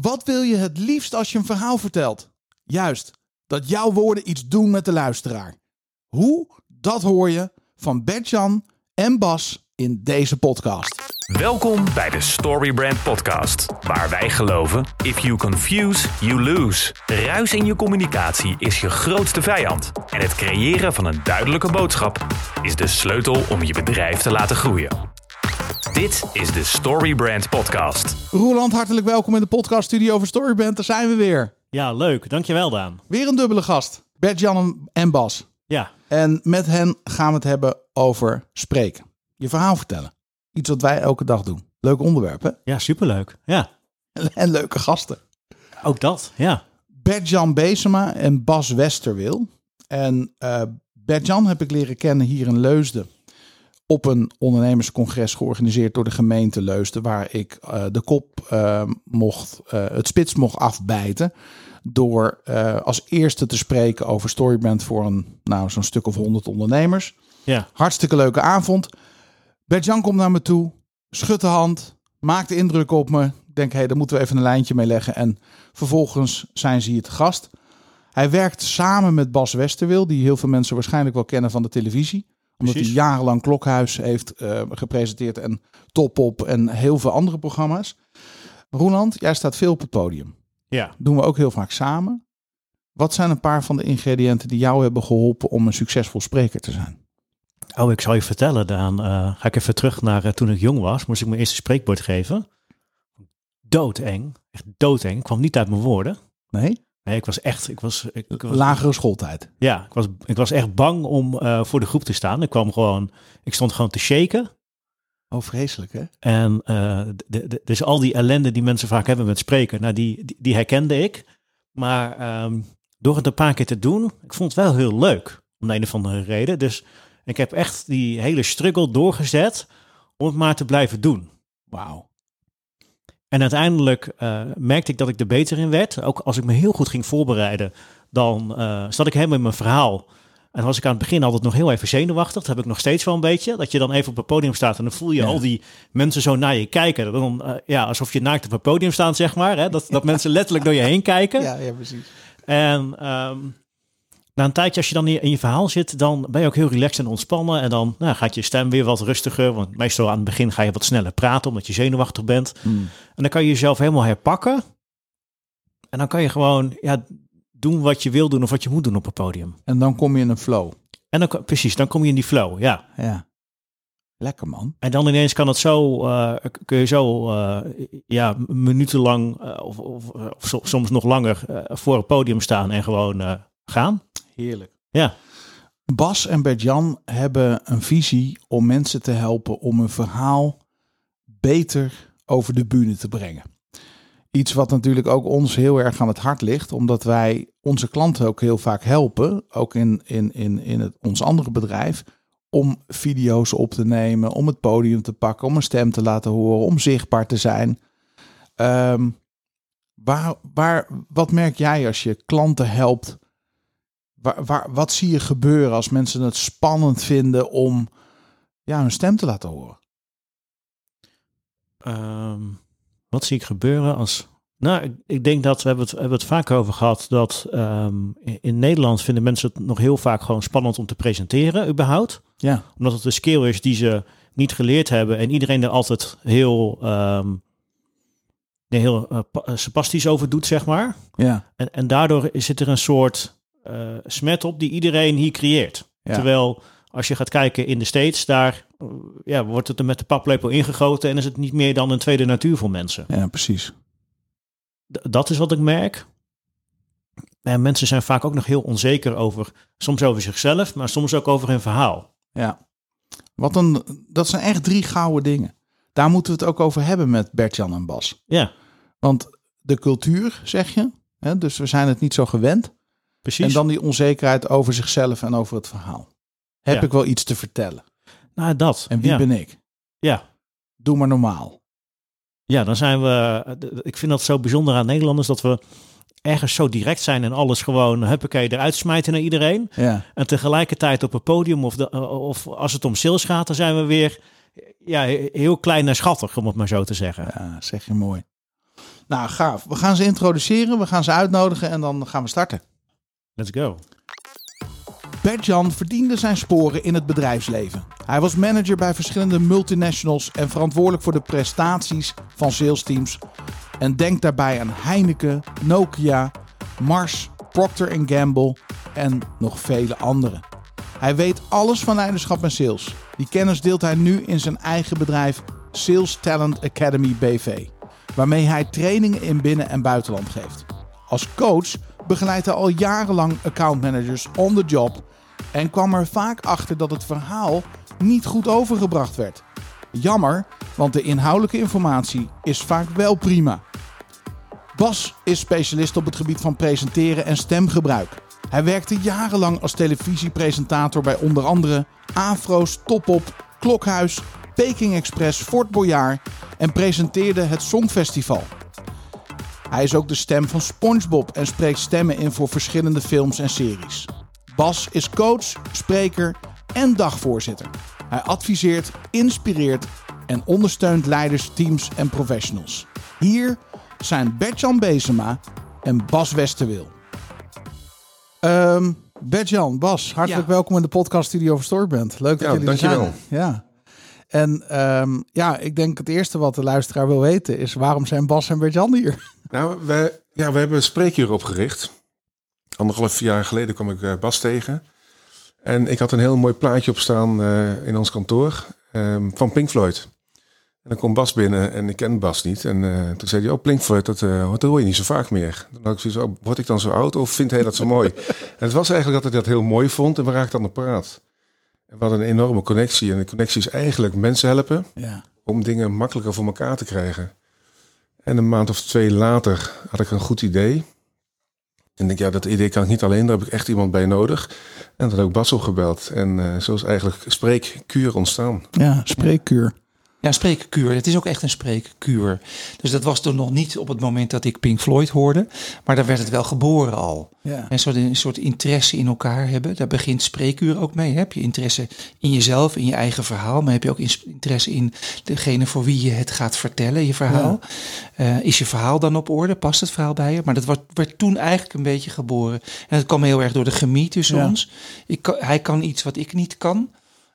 Wat wil je het liefst als je een verhaal vertelt? Juist, dat jouw woorden iets doen met de luisteraar. Hoe? Dat hoor je van Bert-Jan en Bas in deze podcast. Welkom bij de Storybrand Podcast, waar wij geloven: if you confuse, you lose. Ruis in je communicatie is je grootste vijand. En het creëren van een duidelijke boodschap is de sleutel om je bedrijf te laten groeien. Dit is de Storybrand Podcast. Roeland, hartelijk welkom in de podcaststudio over Storybrand. Daar zijn we weer. Ja, leuk. Dankjewel, Daan. Weer een dubbele gast. Bert-Jan en Bas. Ja, En met hen gaan we het hebben over spreken. Je verhaal vertellen. Iets wat wij elke dag doen. Leuk onderwerp, hè? ja superleuk. Ja, En leuke gasten. ook dat. Ja, Bert-Jan Beesema en Bas Westerwil. En eh Bert-Jan heb ik leren kennen hier in Leusden. Op een ondernemerscongres georganiseerd door de gemeente Leusden. Waar ik eh, de kop eh, mocht, eh, het spits mocht afbijten. Door als eerste te spreken over Storybrand voor een, nou, zo'n stuk of honderd ondernemers. ja, Hartstikke leuke avond. Bert-Jan komt naar me toe, schudt de hand, maakt de indruk op me. Ik denk, hé, daar moeten we even een lijntje mee leggen. En vervolgens zijn ze hier te gast. Hij werkt samen met Bas Westerwil, die heel veel mensen waarschijnlijk wel kennen van de televisie. Omdat Precies. hij jarenlang Klokhuis heeft eh, gepresenteerd en Top Op en heel veel andere programma's. Roeland, jij staat veel op het podium. ja. Doen we ook heel vaak samen. Wat zijn een paar van de ingrediënten die jou hebben geholpen om een succesvol spreker te zijn? Oh, ik zal je vertellen, Daan. eh, ga ik even terug naar eh, toen ik jong was. Moest ik mijn eerste spreekwoord geven. Doodeng. Echt doodeng. Ik kwam niet uit mijn woorden. Nee? Nee, ik was echt... Ik was, ik, ik was, Lagere schooltijd. Ja, ik was, ik was echt bang om eh, voor de groep te staan. Ik kwam gewoon... Ik stond gewoon te shaken. Oh, vreselijk hè? En eh, de, de, dus al die ellende die mensen vaak hebben met spreken, nou, die, die, die herkende ik. Maar ehm, door het een paar keer te doen, ik vond het wel heel leuk. Om de een of andere reden. Dus ik heb echt die hele struggle doorgezet om het maar te blijven doen. Wauw. En uiteindelijk eh, merkte ik dat ik er beter in werd. Ook als ik me heel goed ging voorbereiden, dan eh, zat ik helemaal in mijn verhaal. En was ik aan het begin altijd nog heel even zenuwachtig. Dat heb ik nog steeds wel een beetje. Dat je dan even op het podium staat en dan voel je Ja. al die mensen zo naar je kijken. Dan, eh, ja, alsof je naakt op het podium staat, zeg maar. Hè? Dat, dat mensen letterlijk door je heen kijken. Ja, ja, precies. En ehm, na een tijdje, als je dan in je, in je verhaal zit, dan ben je ook heel relaxed en ontspannen. En dan nou, gaat je stem weer wat rustiger. Want meestal aan het begin ga je wat sneller praten, omdat je zenuwachtig bent. Hmm. En dan kan je jezelf helemaal herpakken. En dan kan je gewoon ja, doen wat je wil doen of wat je moet doen op het podium. En dan kom je in een flow. En dan, precies, dan kom je in die flow, ja. Ja. Lekker man. En dan ineens kan het zo, eh, kun je zo eh, ja, minutenlang eh, of, of, of so- soms nog langer voor het podium staan en gewoon gaan. Heerlijk. Ja, Bas en Bert-Jan hebben een visie om mensen te helpen om een verhaal beter over de bühne te brengen. Iets wat natuurlijk ook ons heel erg aan het hart ligt, omdat wij onze klanten ook heel vaak helpen, ook in, in, in, in het, ons andere bedrijf, om video's op te nemen, om het podium te pakken, om een stem te laten horen, om zichtbaar te zijn. Ehm, waar, waar, wat merk jij als je klanten helpt? Waar, waar, wat zie je gebeuren als mensen het spannend vinden om ja, hun stem te laten horen? Ehm, wat zie ik gebeuren als... Nou, ik, denk dat, we hebben het, hebben het vaak over gehad, dat ehm, in, Nederland vinden mensen het nog heel vaak gewoon spannend om te presenteren, überhaupt. Ja, Omdat het een skill is die ze niet geleerd hebben en iedereen er altijd heel, nee, heel spastisch over doet, zeg maar. ja, En, en daardoor zit er een soort smet op die iedereen hier creëert. Ja. Terwijl als je gaat kijken in de States, daar eh, ja, wordt het er met de paplepel ingegoten en is het niet meer dan een tweede natuur voor mensen. ja, precies. D- dat is wat ik merk. En mensen zijn vaak ook nog heel onzeker over, soms over zichzelf, maar soms ook over hun verhaal. Ja. Wat een, dat zijn echt drie gouden dingen. Daar moeten we het ook over hebben met Bert-Jan en Bas. Ja, Want de cultuur, zeg je, hè, dus we zijn het niet zo gewend. Precies. En dan die onzekerheid over zichzelf en over het verhaal. Heb Ja. ik wel iets te vertellen? nou, dat. En wie ja. ben ik? Ja. Doe maar normaal. Ja, dan zijn we. Ik vind dat zo bijzonder aan Nederlanders dat we ergens zo direct zijn en alles gewoon huppakee eruit smijten naar iedereen. Ja, En tegelijkertijd op het podium of, de, of als het om sales gaat, dan zijn we weer ja, heel klein en schattig, om het maar zo te zeggen. ja zeg je mooi. Nou, gaaf. We gaan ze introduceren, we gaan ze uitnodigen en dan gaan we starten. Let's go. Bert-Jan verdiende zijn sporen in het bedrijfsleven. Hij was manager bij verschillende multinationals en verantwoordelijk voor de prestaties van salesteams. En denk daarbij aan Heineken, Nokia, Mars, Procter Gamble en nog vele anderen. Hij weet alles van leiderschap en sales. Die kennis deelt hij nu in zijn eigen bedrijf Sales Talent Academy BV, waarmee hij trainingen in binnen- en buitenland geeft. Als coach begeleidt hij al jarenlang accountmanagers on the job en kwam er vaak achter dat het verhaal niet goed overgebracht werd. Jammer, want de inhoudelijke informatie is vaak wel prima. Bas is specialist op het gebied van presenteren en stemgebruik. Hij werkte jarenlang als televisiepresentator bij onder andere Afro's, Topop, Klokhuis, Peking Express, Fort Boyard en presenteerde het Songfestival. Hij is ook de stem van SpongeBob en spreekt stemmen in voor verschillende films en series. Bas is coach, spreker en dagvoorzitter. Hij adviseert, inspireert en ondersteunt leiders, teams en professionals. Hier zijn Bertjan Bezema en Bas Westerwil. Um, Bertjan, Bas, hartelijk Ja. welkom in de podcaststudio van Storybrand. Leuk dat Ja, jullie er dankjewel. zijn. Ja. En ehm, ja, ik denk het eerste wat de luisteraar wil weten is waarom zijn Bas en Bertjan hier? Nou, we, ja, we hebben een spreekuur opgericht. Anderhalf jaar geleden kwam ik eh, Bas tegen. En ik had een heel mooi plaatje op staan eh, in ons kantoor ehm, van Pink Floyd. En dan komt Bas binnen en ik ken Bas niet. En eh, toen zei hij, oh Pink Floyd, dat, eh, dat hoor je niet zo vaak meer. Dan had ik zoiets, oh, word ik dan zo oud of vindt hij dat zo mooi? en het was eigenlijk dat hij dat heel mooi vond en we raakten aan de praat. En we hadden een enorme connectie. En de connectie is eigenlijk mensen helpen Ja. om dingen makkelijker voor elkaar te krijgen. En een maand of twee later had ik een goed idee. En ik denk, ja, dat idee kan ik niet alleen, daar heb ik echt iemand bij nodig. En dat heb ik Bas opgebeld. En eh, zo is eigenlijk spreekkuur ontstaan. Ja, spreekkuur. Ja, spreekkuur. Het is ook echt een spreekkuur. Dus dat was toen nog niet op het moment dat ik Pink Floyd hoorde. Maar daar werd het wel geboren al. Ja. En zo een soort interesse in elkaar hebben. Daar begint spreekuur ook mee. Heb je interesse in jezelf, in je eigen verhaal. Maar heb je ook interesse in degene voor wie je het gaat vertellen, je verhaal. Eh, is je verhaal dan op orde? Past het verhaal bij je? Maar dat werd, werd toen eigenlijk een beetje geboren. En dat kwam heel erg door de chemie tussen Ja. ons. Ik, hij kan iets wat ik niet kan.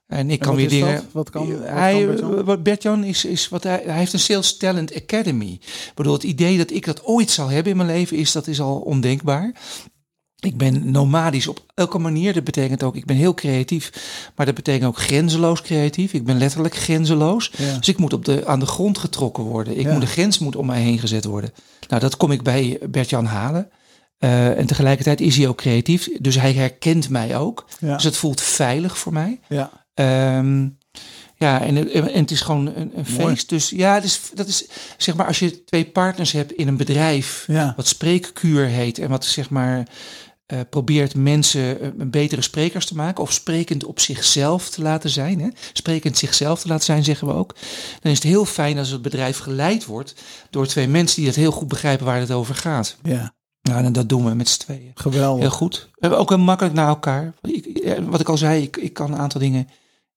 En ik En kan weer dingen. dat? Wat kan- wat hij, Bert-Jan? Bert-Jan is, is wat hij, hij heeft een Sales Talent Academy. Bedoel, het idee dat ik dat ooit zal hebben in mijn leven is, dat is al ondenkbaar. Ik ben nomadisch op elke manier. Dat betekent ook, ik ben heel creatief. Maar dat betekent ook grenzeloos creatief. Ik ben letterlijk grenzeloos. Ja. Dus ik moet op de, aan de grond getrokken worden. Ik Ja. moet, de grens moet om mij heen gezet worden. Nou, dat kom ik bij Bert-Jan halen. Eh, en tegelijkertijd is hij ook creatief. Dus hij herkent mij ook. Ja. Dus het voelt veilig voor mij. Ja. Ehm, ja, en, het- en het is gewoon een, feest. Dus ja, dat is zeg maar als je twee partners hebt in een bedrijf, Ja. wat spreekkuur heet en wat zeg maar eh, probeert mensen eh, betere sprekers te maken of sprekend op zichzelf te laten zijn. Hè? Sprekend zichzelf te laten zijn, zeggen we ook. Dan is het heel fijn als het bedrijf geleid wordt door twee mensen die het heel goed begrijpen waar het over gaat. ja, Nou, en dat doen we met z'n tweeën. geweldig. Heel goed. We hebben ook heel makkelijk naar elkaar. Ik, eh, wat ik al zei, ik, ik kan een aantal dingen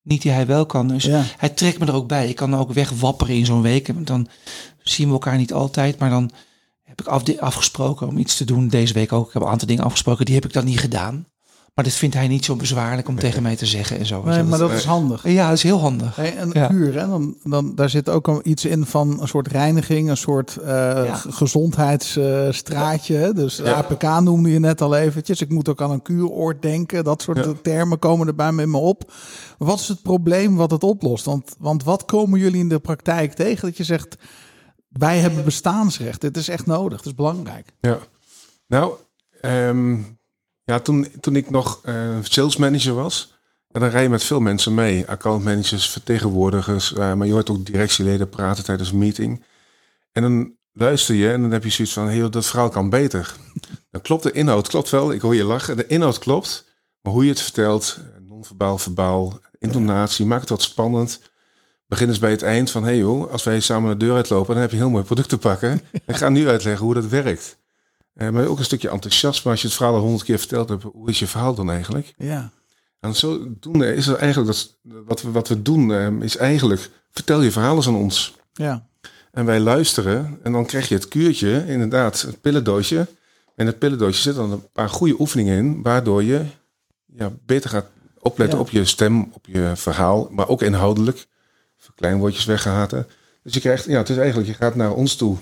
niet die hij wel kan. Dus Ja. hij trekt me er ook bij. Ik kan ook wegwapperen in zo'n week. En Dan zien we elkaar niet altijd. Maar dan heb ik af, afgesproken om iets te doen. Deze week ook. Ik heb een aantal dingen afgesproken. Die heb ik dan niet gedaan. Maar dat vindt hij niet zo bezwaarlijk om tegen mij te zeggen en zo. Nee, maar dat is handig. Ja, dat is heel handig. Hey, een Ja. kuur, hè? Dan, dan, daar zit ook al iets in van een soort reiniging, een soort eh, gezondheidsstraatje. dus Ja. APK noemde je net al eventjes. Ik moet ook aan een kuuroord denken. Dat soort Ja. termen komen erbij met me op. Wat is het probleem wat het oplost? Want, want wat komen jullie in de praktijk tegen dat je zegt... wij hebben bestaansrecht. Dit is echt nodig. Het is belangrijk. Ja. Nou, ehm, ja, toen, toen ik nog eh sales manager was, en dan rij je met veel mensen mee. Accountmanagers, vertegenwoordigers, eh, maar je hoort ook directieleden praten tijdens een meeting. En dan luister je en dan heb je zoiets van, joh, dat verhaal kan beter. Dan klopt de inhoud, klopt wel, ik hoor je lachen. De inhoud klopt, maar hoe je het vertelt, non-verbaal, verbaal, intonatie, maakt het wat spannend. Begin eens bij het eind van, hey joh, als wij samen de deur uitlopen, dan heb je heel mooi product te pakken. Ik ga nu uitleggen hoe dat werkt. Eh, maar ook een stukje enthousiasme als je het verhaal al honderd keer verteld hebt. Hoe is je verhaal dan eigenlijk? Ja, En zo doen eh, is er eigenlijk dat wat we, wat we doen eh, is eigenlijk vertel je verhaal eens aan ons. ja, En wij luisteren. En dan krijg je het kuurtje, inderdaad, het pillendoosje. En het pillendoosje zit dan een paar goede oefeningen in. Waardoor je ja, beter gaat opletten Ja. op je stem, op je verhaal. Maar ook inhoudelijk. Verkleinwoordjes weggehaten. Dus je krijgt, ja, het is eigenlijk, je gaat naar ons toe.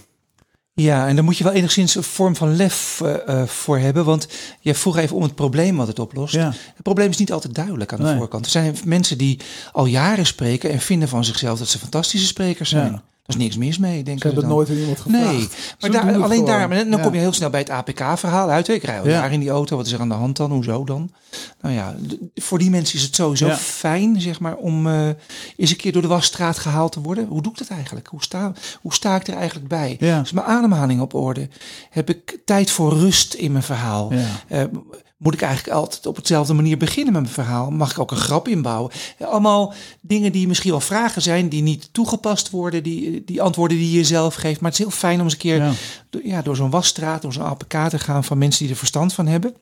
Ja, en daar moet je wel enigszins een vorm van lef eh, eh, voor hebben. Want je vroeg even om het probleem wat het oplost. Ja. Het probleem is niet altijd duidelijk aan de Nee. voorkant. Er zijn mensen die al jaren spreken en vinden van zichzelf dat ze fantastische sprekers zijn. Ja. Daar is niks mis mee, denk ik. Ze hebben het nooit aan iemand gevraagd. Nee, maar daar, alleen daar, maar dan kom je heel snel bij het APK-verhaal uit. Ik rij jaren in die auto, wat is er aan de hand dan? Hoezo dan? Nou ja, voor die mensen is het sowieso fijn, zeg maar, om eh, eens een keer door de wasstraat gehaald te worden. Hoe doe ik dat eigenlijk? Hoe sta, hoe sta ik er eigenlijk bij? Ja. Is mijn ademhaling op orde? Heb ik tijd voor rust in mijn verhaal? Ja. Moet ik eigenlijk altijd op hetzelfde manier beginnen met mijn verhaal? Mag ik ook een grap inbouwen? Allemaal dingen die misschien wel vragen zijn, die niet toegepast worden, die, die antwoorden die je zelf geeft. Maar het is heel fijn om eens een keer Ja. door, ja, door zo'n wasstraat, door zo'n APK te gaan van mensen die er verstand van hebben.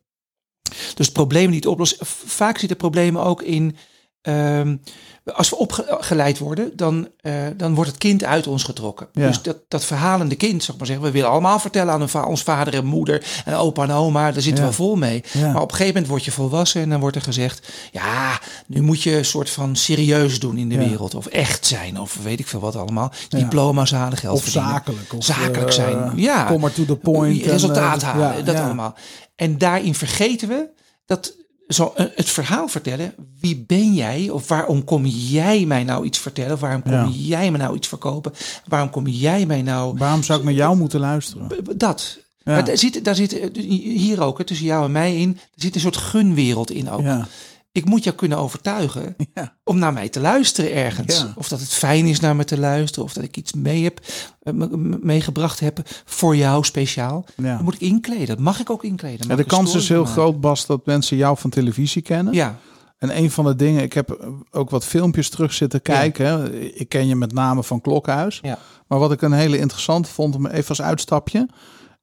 Dus het probleem niet oplossen. Vaak zitten problemen ook in. ehm, als we opgeleid worden, dan, eh, dan wordt het kind uit ons getrokken. Ja. Dus dat, dat verhalende kind, zeg maar zeggen, we willen allemaal vertellen aan een va- ons vader en moeder en opa en oma, daar zitten Ja. we vol mee. Ja. Maar op een gegeven moment word je volwassen en dan wordt er gezegd, ja, nu moet je een soort van serieus doen in de wereld. Of echt zijn, of weet ik veel wat allemaal. Diploma's halen, geld Of verdienen. zakelijk. Of, Zakelijk eh, zijn, ja. Kom maar to the point. en, Resultaat eh, halen, dat allemaal. En daarin vergeten we dat zo, eh, het verhaal vertellen. Wie ben jij? Of waarom kom jij mij nou iets vertellen? Waarom kom Ja. jij me nou iets verkopen? Waarom kom jij mij nou... Waarom zou ik naar jou moeten luisteren? Dat. Ja. Maar daar zit, daar zit eh, hier ook, hè, tussen jou en mij in, er zit een soort gunwereld in ook. Ja. Ik moet jou kunnen overtuigen Ja. om naar mij te luisteren ergens. Ja. Of dat het fijn is naar me te luisteren. Of dat ik iets mee heb, eh, me- me- meegebracht heb voor jou speciaal. Ja. Dan moet ik inkleden. Dat mag ik ook inkleden. Ja, de kans is heel maken. groot, Bas, dat mensen jou van televisie kennen. Ja, En een van de dingen, ik heb ook wat filmpjes terug zitten kijken. Ik ken je met name van Klokhuis. ja. Maar wat ik een hele interessant vond, om even als uitstapje.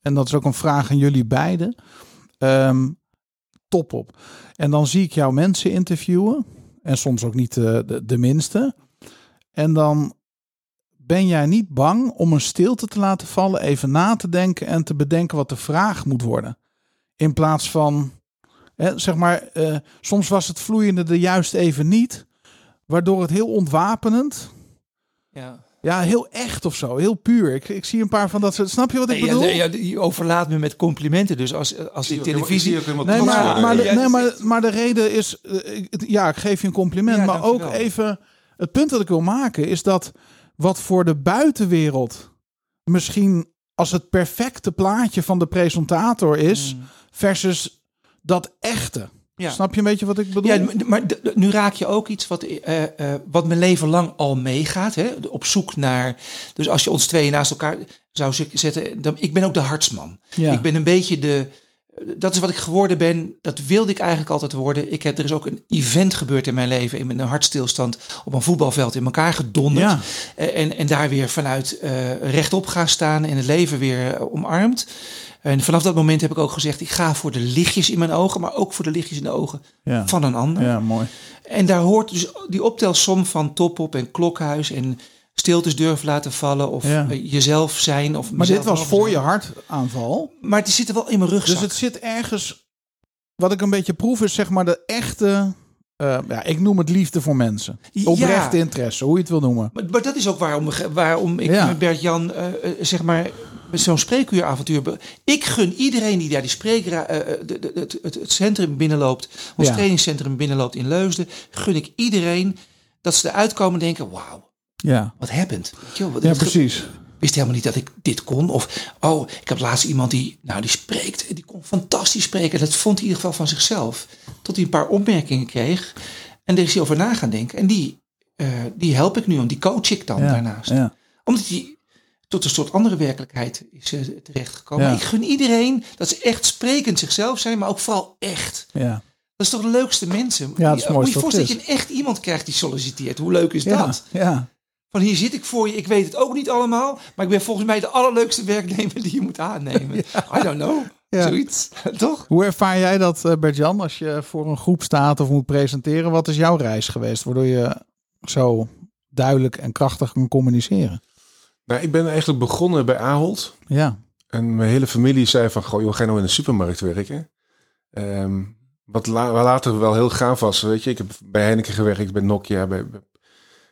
En dat is ook een vraag aan jullie beiden. Ehm, top op. En dan zie ik jou mensen interviewen. En soms ook niet de, de, de minste. En dan ben jij niet bang om een stilte te laten vallen, even na te denken en te bedenken wat de vraag moet worden. In plaats van, hè, zeg maar, eh, soms was het vloeiende er juist even niet, waardoor het heel ontwapenend ja. Ja, heel echt of zo. Heel puur. Ik, ik zie een paar van dat soort... Snap je wat ik Nee, ja, bedoel? nee, ja, je overlaat me met complimenten. Dus als, als die televisie... Nee, maar, maar, de, Ja, nee, maar, maar de reden is... eh, ja, ik geef je een compliment. Ja, maar ook even... Het punt dat ik wil maken is dat... Wat voor de buitenwereld misschien als het perfecte plaatje van de presentator is... Mm. Versus dat echte. Ja. Snap je een beetje wat ik bedoel? Ja, maar nu raak je ook iets wat, eh, wat mijn leven lang al meegaat. Hè? Op zoek naar. Dus als je ons twee naast elkaar zou zetten. Dan, ik ben ook de hartsman. Ja. Ik ben een beetje de. Dat is wat ik geworden ben. Dat wilde ik eigenlijk altijd worden. Ik heb, er is ook een event gebeurd in mijn leven. Ben een hartstilstand op een voetbalveld in elkaar gedonderd. Ja. En, en daar weer vanuit eh, rechtop gaan staan en het leven weer omarmd. En vanaf dat moment heb ik ook gezegd, ik ga voor de lichtjes in mijn ogen, maar ook voor de lichtjes in de ogen Ja. van een ander. ja, mooi. En daar hoort dus die optelsom van topop en klokhuis en stiltes durven laten vallen of Ja. jezelf zijn. Of Maar dit was voor je hartaanval. Maar die zitten wel in mijn rugzak. Dus het zit ergens. Wat ik een beetje proef is zeg maar de echte. eh, ja, ik noem het liefde voor mensen. Ja. Oprechte interesse, hoe je het wil noemen. Maar, maar dat is ook waarom, waarom ik Ja. met Bert-Jan, eh, eh, zeg maar, met zo'n spreekuuravontuur... Ik gun iedereen die daar die spreker, eh, eh, de- de- het, het, het centrum binnenloopt... ons Ja. trainingscentrum binnenloopt in Leusden... gun ik iedereen dat ze eruit komen en denken... wauw, Ja, wat happened. Wel, wat- ja precies. wist helemaal niet dat ik dit kon. Of, oh, ik heb laatst iemand die, nou, die spreekt, die kon fantastisch spreken. Dat vond hij in ieder geval van zichzelf. Tot hij een paar opmerkingen kreeg. En daar is hij over na gaan denken. En die, eh, die help ik nu, om die coach ik dan Ja, daarnaast. ja. Omdat hij tot een soort andere werkelijkheid is eh, terechtgekomen. Ja. Ik gun iedereen dat ze echt sprekend zichzelf zijn, maar ook vooral echt. Ja. Dat is toch de leukste mensen? Ja, dat is het Moet je voorstellen dat je een echt iemand krijgt die solliciteert. Hoe leuk is Ja, dat? ja. Van hier zit ik voor je, ik weet het ook niet allemaal, maar ik ben volgens mij de allerleukste werknemer die je moet aannemen. I don't know, Ja. zoiets, toch? Hoe ervaar jij dat, eh, Bert-Jan, als je voor een groep staat of moet presenteren? Wat is jouw reis geweest, waardoor je zo duidelijk en krachtig kan communiceren? Nou, ik ben eigenlijk begonnen bij Ahold. Ja. En mijn hele familie zei van, goh, joh, ga je nou in de supermarkt werken? Ehm, wat la later wel heel gaaf was, weet je. Ik heb bij Heineken gewerkt, bij Nokia, bij,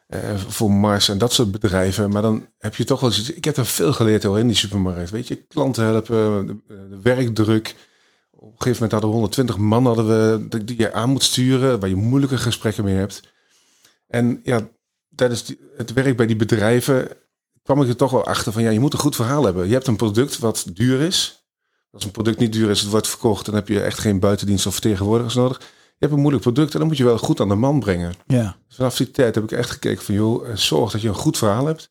uh, voor Mars en dat soort bedrijven. Maar dan heb je toch wel eens... Ik heb er veel geleerd hoor, in die supermarkt. Weet je, klanten helpen, de, de werkdruk. Op een gegeven moment hadden we 120 man hadden we, die je aan moet sturen, waar je moeilijke gesprekken mee hebt. En ja, tijdens die, het werk bij die bedrijven kwam ik er toch wel achter van ja, je moet een goed verhaal hebben. Je hebt een product wat duur is. Als een product niet duur is, het wordt verkocht, dan heb je echt geen buitendienst of vertegenwoordigers nodig. Je hebt een moeilijk product en dan moet je wel goed aan de man brengen. Ja. Dus vanaf die tijd heb ik echt gekeken van joh, zorg dat je een goed verhaal hebt.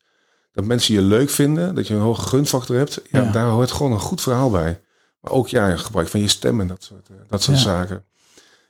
Dat mensen je leuk vinden, dat je een hoge gunfactor hebt. Ja, Ja. daar hoort gewoon een goed verhaal bij. Maar ook ja, gebruik van je stem en dat soort, eh, dat soort Ja. zaken.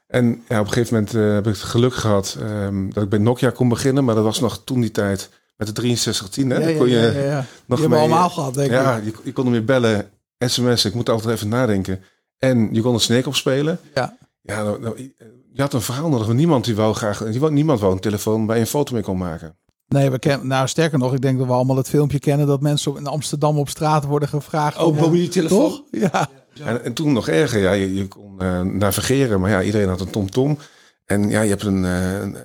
En ja, op een gegeven moment eh, heb ik het geluk gehad ehm, dat ik bij Nokia kon beginnen. Maar dat was nog toen die tijd met de 6310. Hè? Ja, ja, kon je ja, ja, ja. nog mee- allemaal gehad, denk ja, ik. je, je kon hem weer bellen, sms'en. Ik moet altijd even nadenken. En je kon een snake opspelen. Ja. Ja, nou, nou, je had een verhaal nodig. want Niemand die wou graag, die wou, niemand wou een telefoon je een foto mee kon maken. Nee, we kennen, nou sterker nog, ik denk dat we allemaal het filmpje kennen dat mensen in Amsterdam op straat worden gevraagd. Oh, mobiele telefoon. Toch? Ja. En, en toen nog erger, ja, je, je kon eh, navigeren, maar ja, iedereen had een TomTom. En ja, je hebt een, eh,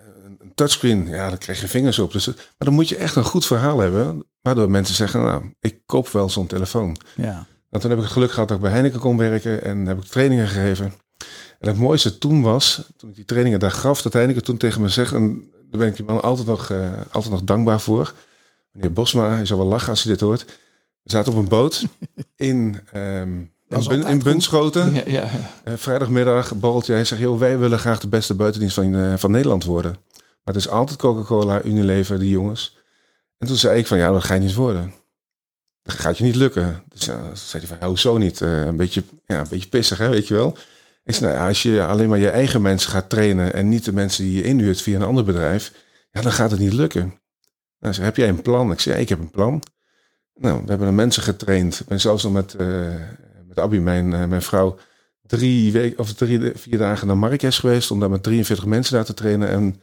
touchscreen, ja, daar krijg je vingers op. Dus, maar dan moet je echt een goed verhaal hebben, waardoor mensen zeggen, nou, ik koop wel zo'n telefoon. Ja. En toen heb ik het geluk gehad dat ik bij Heineken kon werken en heb ik trainingen gegeven. En het mooiste toen was, toen ik die trainingen daar gaf, dat Heineken toen tegen me zegt, en daar ben ik die man altijd nog, eh, altijd nog dankbaar voor. Meneer Bosma, hij zal wel lachen als hij dit hoort. We zaten op een boot in, is in, in Bunschoten. Ja, ja. Eh, vrijdagmiddag borreltje. Hij zegt, joh, wij willen graag de beste buitendienst van, eh, van Nederland worden. Maar het is altijd Coca-Cola, Unilever, die jongens. En toen zei ik van, ja, dat ga je niet worden. Dat gaat je niet lukken. Dus ja, zei hij van, hoezo niet? Eh, een, beetje, ja, een beetje pissig, hè, weet je wel. Ik zei, nou ja, als je alleen maar je eigen mensen gaat trainen... en niet de mensen die je inhuurt via een ander bedrijf... ja, dan gaat het niet lukken. Nou, zei, heb jij een plan? Ik zei, ja, ik heb een plan. Nou, we hebben de mensen getraind. Ik ben zelfs nog met, eh met Abby, mijn, eh, mijn vrouw drie weken of drie, vier dagen naar Marrakesh geweest om daar met 43 mensen daar te trainen. En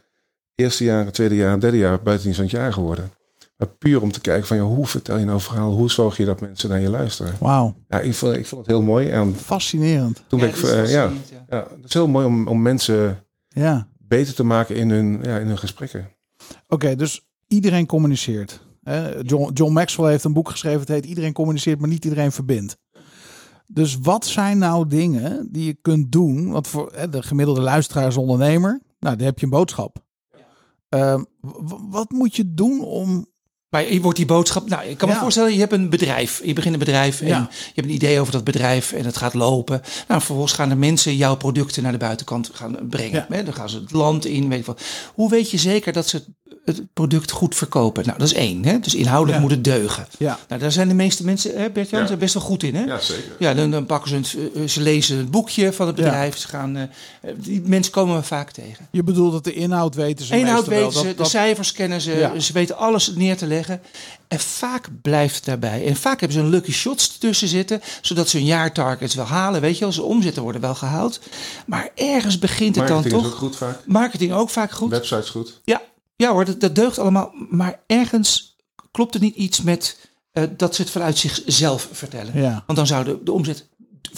eerste jaar, tweede jaar, derde jaar buitendienst van het jaar geworden. Maar puur om te kijken van ja, hoe vertel je nou een verhaal, hoe zorg je dat mensen naar je luisteren. Wauw. Ja, ik vond, ik vond het heel mooi. En Fascinerend. toen Ja, ik, ja, fascinerend, ja. ja, het is heel mooi om, om mensen Ja. beter te maken in hun, ja, in hun gesprekken. Oké, dus iedereen communiceert. Hè? John, John Maxwell heeft een boek geschreven. Het heet Iedereen communiceert, maar niet iedereen verbindt. Dus wat zijn nou dingen die je kunt doen? Want voor hè, de gemiddelde luisteraar is ondernemer. Nou, dan heb je een boodschap. Ehm, wat moet je doen om... Maar je wordt die boodschap. Nou, ik kan me Ja. voorstellen, je hebt een bedrijf. Je begint een bedrijf en Ja. je hebt een idee over dat bedrijf en het gaat lopen. Nou, vervolgens gaan de mensen jouw producten naar de buitenkant gaan brengen. Ja. Hè, Dan gaan ze het land in. Weet ik wat. Hoe weet je zeker dat ze het- product goed verkopen? Nou, dat is één. Hè? Dus inhoudelijk Ja. moet het deugen. Ja, Nou, daar zijn de meeste mensen, hè, Bert-Jan, Ja. zijn best wel goed in. Hè? Ja, zeker. Ja, dan, dan pakken ze het, eh, ze lezen het boekje van het Ja. bedrijf. Ze gaan, eh, die mensen komen we vaak tegen. je bedoelt dat de inhoud weten ze Inhoud meestal wel. weten ze, Dat- de dat- cijfers kennen ze, Ja. ze weten alles neer te leggen. En vaak blijft het daarbij. En vaak hebben ze een lucky shots tussen zitten, zodat ze hun jaartargets wel halen. Weet je wel, ze omzetten worden wel gehaald. Maar ergens begint het Marketing dan is toch. ook goed vaak. Marketing ook vaak goed. Websites goed. Ja, ja hoor, dat, dat deugt allemaal. Maar ergens klopt er niet iets met eh, dat ze het vanuit zichzelf vertellen. Ja, Want dan zou de, de omzet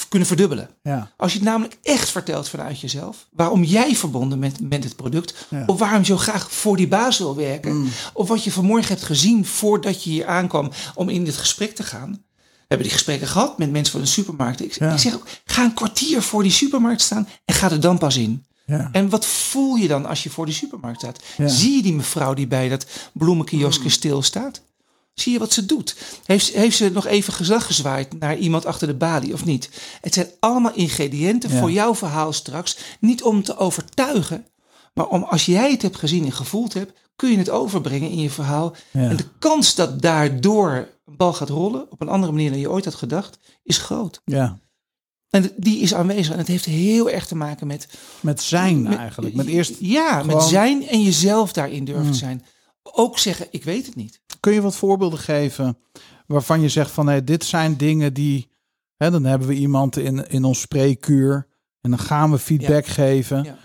kunnen verdubbelen. ja, Als je het namelijk echt vertelt vanuit jezelf, waarom jij verbonden bent met het product, Ja. of waarom je zo graag voor die baas wil werken, of wat je vanmorgen hebt gezien voordat je hier aankwam om in dit gesprek te gaan. We hebben die gesprekken gehad met mensen van de supermarkt. Ik, Ja. ik zeg ook, ga een kwartier voor die supermarkt staan en ga er dan pas in. ja. En wat voel je dan als je voor die supermarkt staat? Zie je die mevrouw die bij dat bloemenkioskje stilstaat? Zie je wat ze doet? Heeft, heeft ze nog even gezag gezwaaid naar iemand achter de balie of niet? Het zijn allemaal ingrediënten Ja. voor jouw verhaal straks. Niet om te overtuigen, maar om als jij het hebt gezien en gevoeld hebt, kun je het overbrengen in je verhaal. Ja. En de kans dat daardoor een bal gaat rollen op een andere manier dan je ooit had gedacht, is groot. ja. En die is aanwezig en het heeft heel erg te maken met Met zijn met- eigenlijk. Met eerst, Ja, gewoon- met zijn en jezelf daarin durven Mm. te zijn. Ook zeggen, ik weet het niet. kun je wat voorbeelden geven waarvan je zegt van hé, dit zijn dingen die. Hè, dan hebben we iemand in, in ons spreekuur en dan gaan we feedback geven. Ja.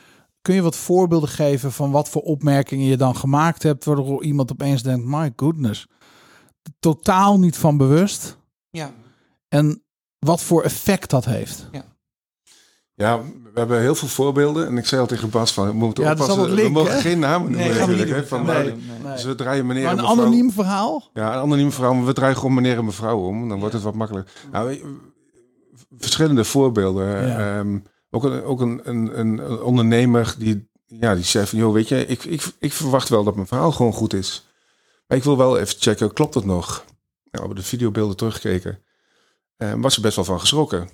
Kun je wat voorbeelden geven van wat voor opmerkingen je dan gemaakt hebt, waardoor iemand opeens denkt: My goodness, totaal niet van bewust. Ja. En wat voor effect dat heeft. Ja, we hebben heel veel voorbeelden. En ik zei al tegen Bas van, we moeten Ja, dat oppassen. we mogen hè? geen namen noemen Nee, natuurlijk. hè. Van, Nee, nee. Dus we draaien meneer Maar en een mevrouw. anoniem verhaal. Ja, een anoniem verhaal, maar we draaien gewoon meneer en mevrouw om. Dan wordt het wat makkelijker. Nou, verschillende voorbeelden. Ja. Ehm, ook een, ook een, een, een ondernemer die, ja, die zei van... joh, weet je, ik, ik, ik verwacht wel dat mijn verhaal gewoon goed is. Maar ik wil wel even checken, klopt het nog? Nou, we hebben de videobeelden teruggekeken. En was er best wel van geschrokken.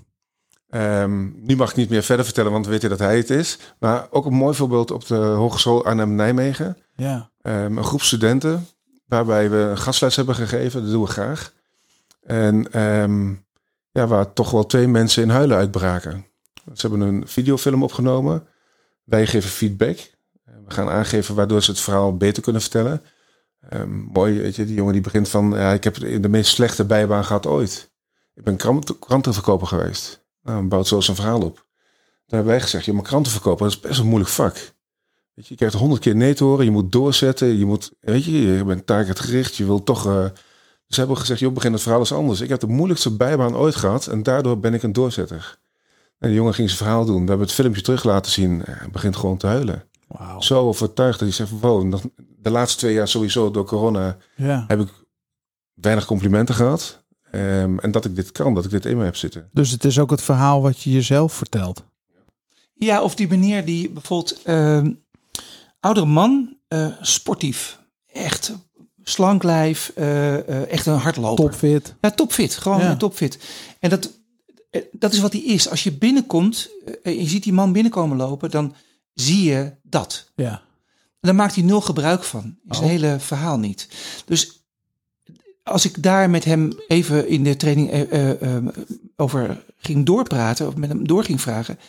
Ehm, nu mag ik niet meer verder vertellen, want we weten dat hij het is. Maar ook een mooi voorbeeld op de Hogeschool Arnhem-Nijmegen. Ja. Ehm, een groep studenten waarbij we een gastles hebben gegeven. Dat doen we graag. En ehm, ja, waar toch wel twee mensen in huilen uitbraken. Ze hebben een videofilm opgenomen. Wij geven feedback. Eh, We gaan aangeven waardoor ze het verhaal beter kunnen vertellen. Mooi, weet je, die jongen die begint van... Ja, ik heb de meest slechte bijbaan gehad ooit. Ik ben krant, krantenverkoper geweest. Nou, bouwt zo zijn verhaal op. Daar hebben wij gezegd, je maar krantenverkoper, dat is best een moeilijk vak. Weet je, je krijgt honderd keer nee te horen, je moet doorzetten, je moet, weet je, je bent targetgericht, je wil toch... eh, dus hebben we gezegd, joh, begin het verhaal eens anders. Ik heb de moeilijkste bijbaan ooit gehad en daardoor ben ik een doorzetter. En de jongen ging zijn verhaal doen. We hebben het filmpje terug laten zien. Hij begint gewoon te huilen. Wauw. Zo overtuigd dat hij zegt, wow, de laatste twee jaar sowieso door corona Ja. heb ik weinig complimenten gehad. Ehm, en dat ik dit kan, dat ik dit in me heb zitten. Dus het is ook het verhaal wat je jezelf vertelt. Ja, of die meneer die bijvoorbeeld ehm oudere man, eh, sportief, echt slank lijf, eh, eh, echt een hardloper. Topfit. Ja, topfit, gewoon Ja. een topfit. En dat, dat is wat hij is. Als je binnenkomt en je ziet die man binnenkomen lopen, dan zie je dat. Ja. En daar maakt hij nul gebruik van. Zijn Oh. hele verhaal niet. Dus als ik daar met hem even in de training eh, eh, eh, over ging doorpraten, of met hem door ging vragen.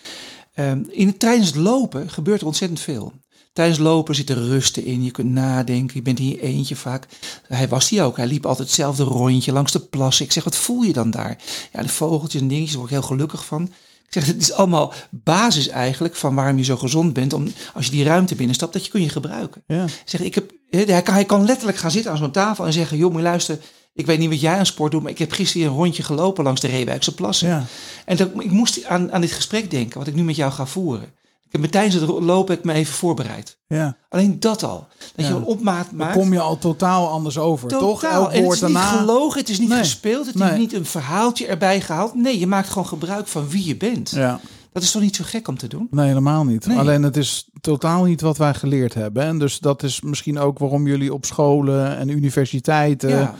eh, in tijdens het lopen gebeurt er ontzettend veel. Tijdens lopen zit er rusten in. Je kunt nadenken. Je bent je eentje vaak. Hij was die ook. Hij liep altijd hetzelfde rondje langs de plassen. Ik zeg, wat voel je dan daar? Ja, de vogeltjes en dingetjes. Word ik heel gelukkig van. Ik zeg, het is allemaal basis eigenlijk van waarom je zo gezond bent. Om, als je die ruimte binnenstapt, dat je kun je gebruiken. Ja. Zeg, ik heb, hij, kan, hij kan letterlijk gaan zitten aan zo'n tafel en zeggen... joh, moet je luisteren, ik weet niet wat jij aan sport doet... maar ik heb gisteren een rondje gelopen langs de Reewijkse plassen. Ja. En dat, ik moest aan, aan dit gesprek denken, wat ik nu met jou ga voeren. Ik heb me tijdens het lopen heb ik me even voorbereid. ja. Alleen dat al. Dat Ja. je een opmaat Dan maakt. kom je al totaal anders over. Toch? Totaal. Elk en het is niet daarna. gelogen, het is niet Nee. gespeeld, het Nee. is niet een verhaaltje erbij gehaald. Nee, je maakt gewoon gebruik van wie je bent. Ja. Dat is toch niet zo gek om te doen? Nee, helemaal niet. Nee. Alleen het is totaal niet wat wij geleerd hebben. En dus dat is misschien ook waarom jullie op scholen en universiteiten. ja.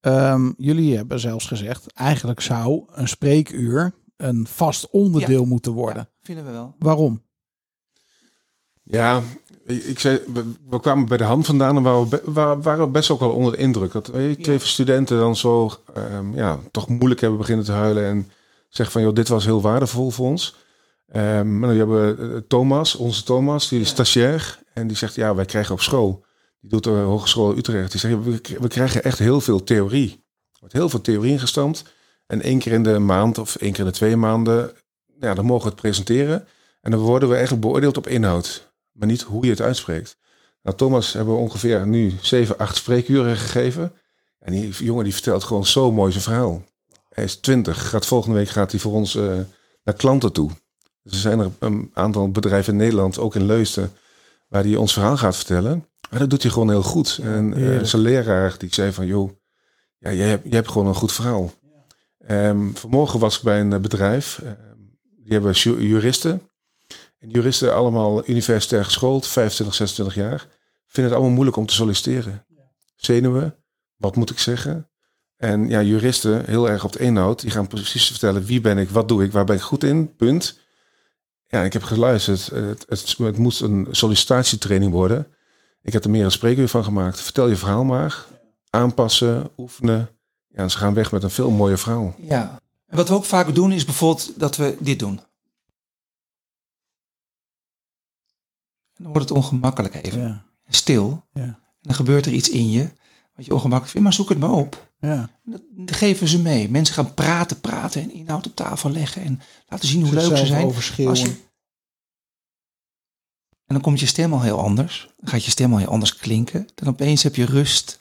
Ehm, jullie hebben zelfs gezegd, eigenlijk zou een spreekuur een vast onderdeel moeten worden. Ja, vinden we wel. Waarom? Ja, ik, zei, we, we kwamen bij de hand vandaan en waren we, waren we best ook wel onder de indruk. Dat twee studenten dan zo ehm, ja, toch moeilijk hebben beginnen te huilen. En zeggen van, joh, dit was heel waardevol voor ons. Ehm, maar dan hebben we eh, Thomas, onze Thomas, die is stagiair. En die zegt, ja, wij krijgen op school. Die doet de Hogeschool Utrecht. Die zegt, we, we krijgen echt heel veel theorie. Er wordt heel veel theorie ingestampt. En één keer in de maand of één keer in de twee maanden, ja, dan mogen we het presenteren. En dan worden we eigenlijk beoordeeld op inhoud maar niet hoe je het uitspreekt. Nou, Thomas hebben we ongeveer nu 7, 8 spreekuren gegeven. En die jongen die vertelt gewoon zo mooi zijn verhaal. Hij is 20, gaat volgende week gaat hij voor ons eh, naar klanten toe. Dus er zijn er een aantal bedrijven in Nederland, ook in Leusden, waar hij ons verhaal gaat vertellen. Maar dat doet hij gewoon heel goed. En eh, zijn leraar die zei van, joh, ja, jij, hebt, jij hebt gewoon een goed verhaal. Ehm, vanmorgen was ik bij een eh, bedrijf. ehm, die hebben ju- juristen. En juristen allemaal universitair geschoold, 25, 26 jaar. Vinden het allemaal moeilijk om te solliciteren. Zenuwen, wat moet ik zeggen? En ja, juristen, heel erg op de inhoud, die gaan precies vertellen wie ben ik, wat doe ik, waar ben ik goed in, punt. Ja, ik heb geluisterd. Het, het, het moest een sollicitatietraining worden. Ik heb er meer een spreekuur van gemaakt. Vertel je verhaal maar. Aanpassen, oefenen. Ja, en ze gaan weg met een veel mooier verhaal. Ja. En wat we ook vaak doen is bijvoorbeeld dat we dit doen. En dan wordt het ongemakkelijk even. Ja. Stil. Ja. En dan gebeurt er iets in je wat je ongemakkelijk vindt. Maar zoek het maar op. Ja. Dat dat geven ze mee. Mensen gaan praten, praten en inhoud op tafel leggen. En laten zien hoe leuk ze zijn. Als je... En dan komt je stem al heel anders. Dan gaat je stem al heel anders klinken. Dan opeens heb je rust.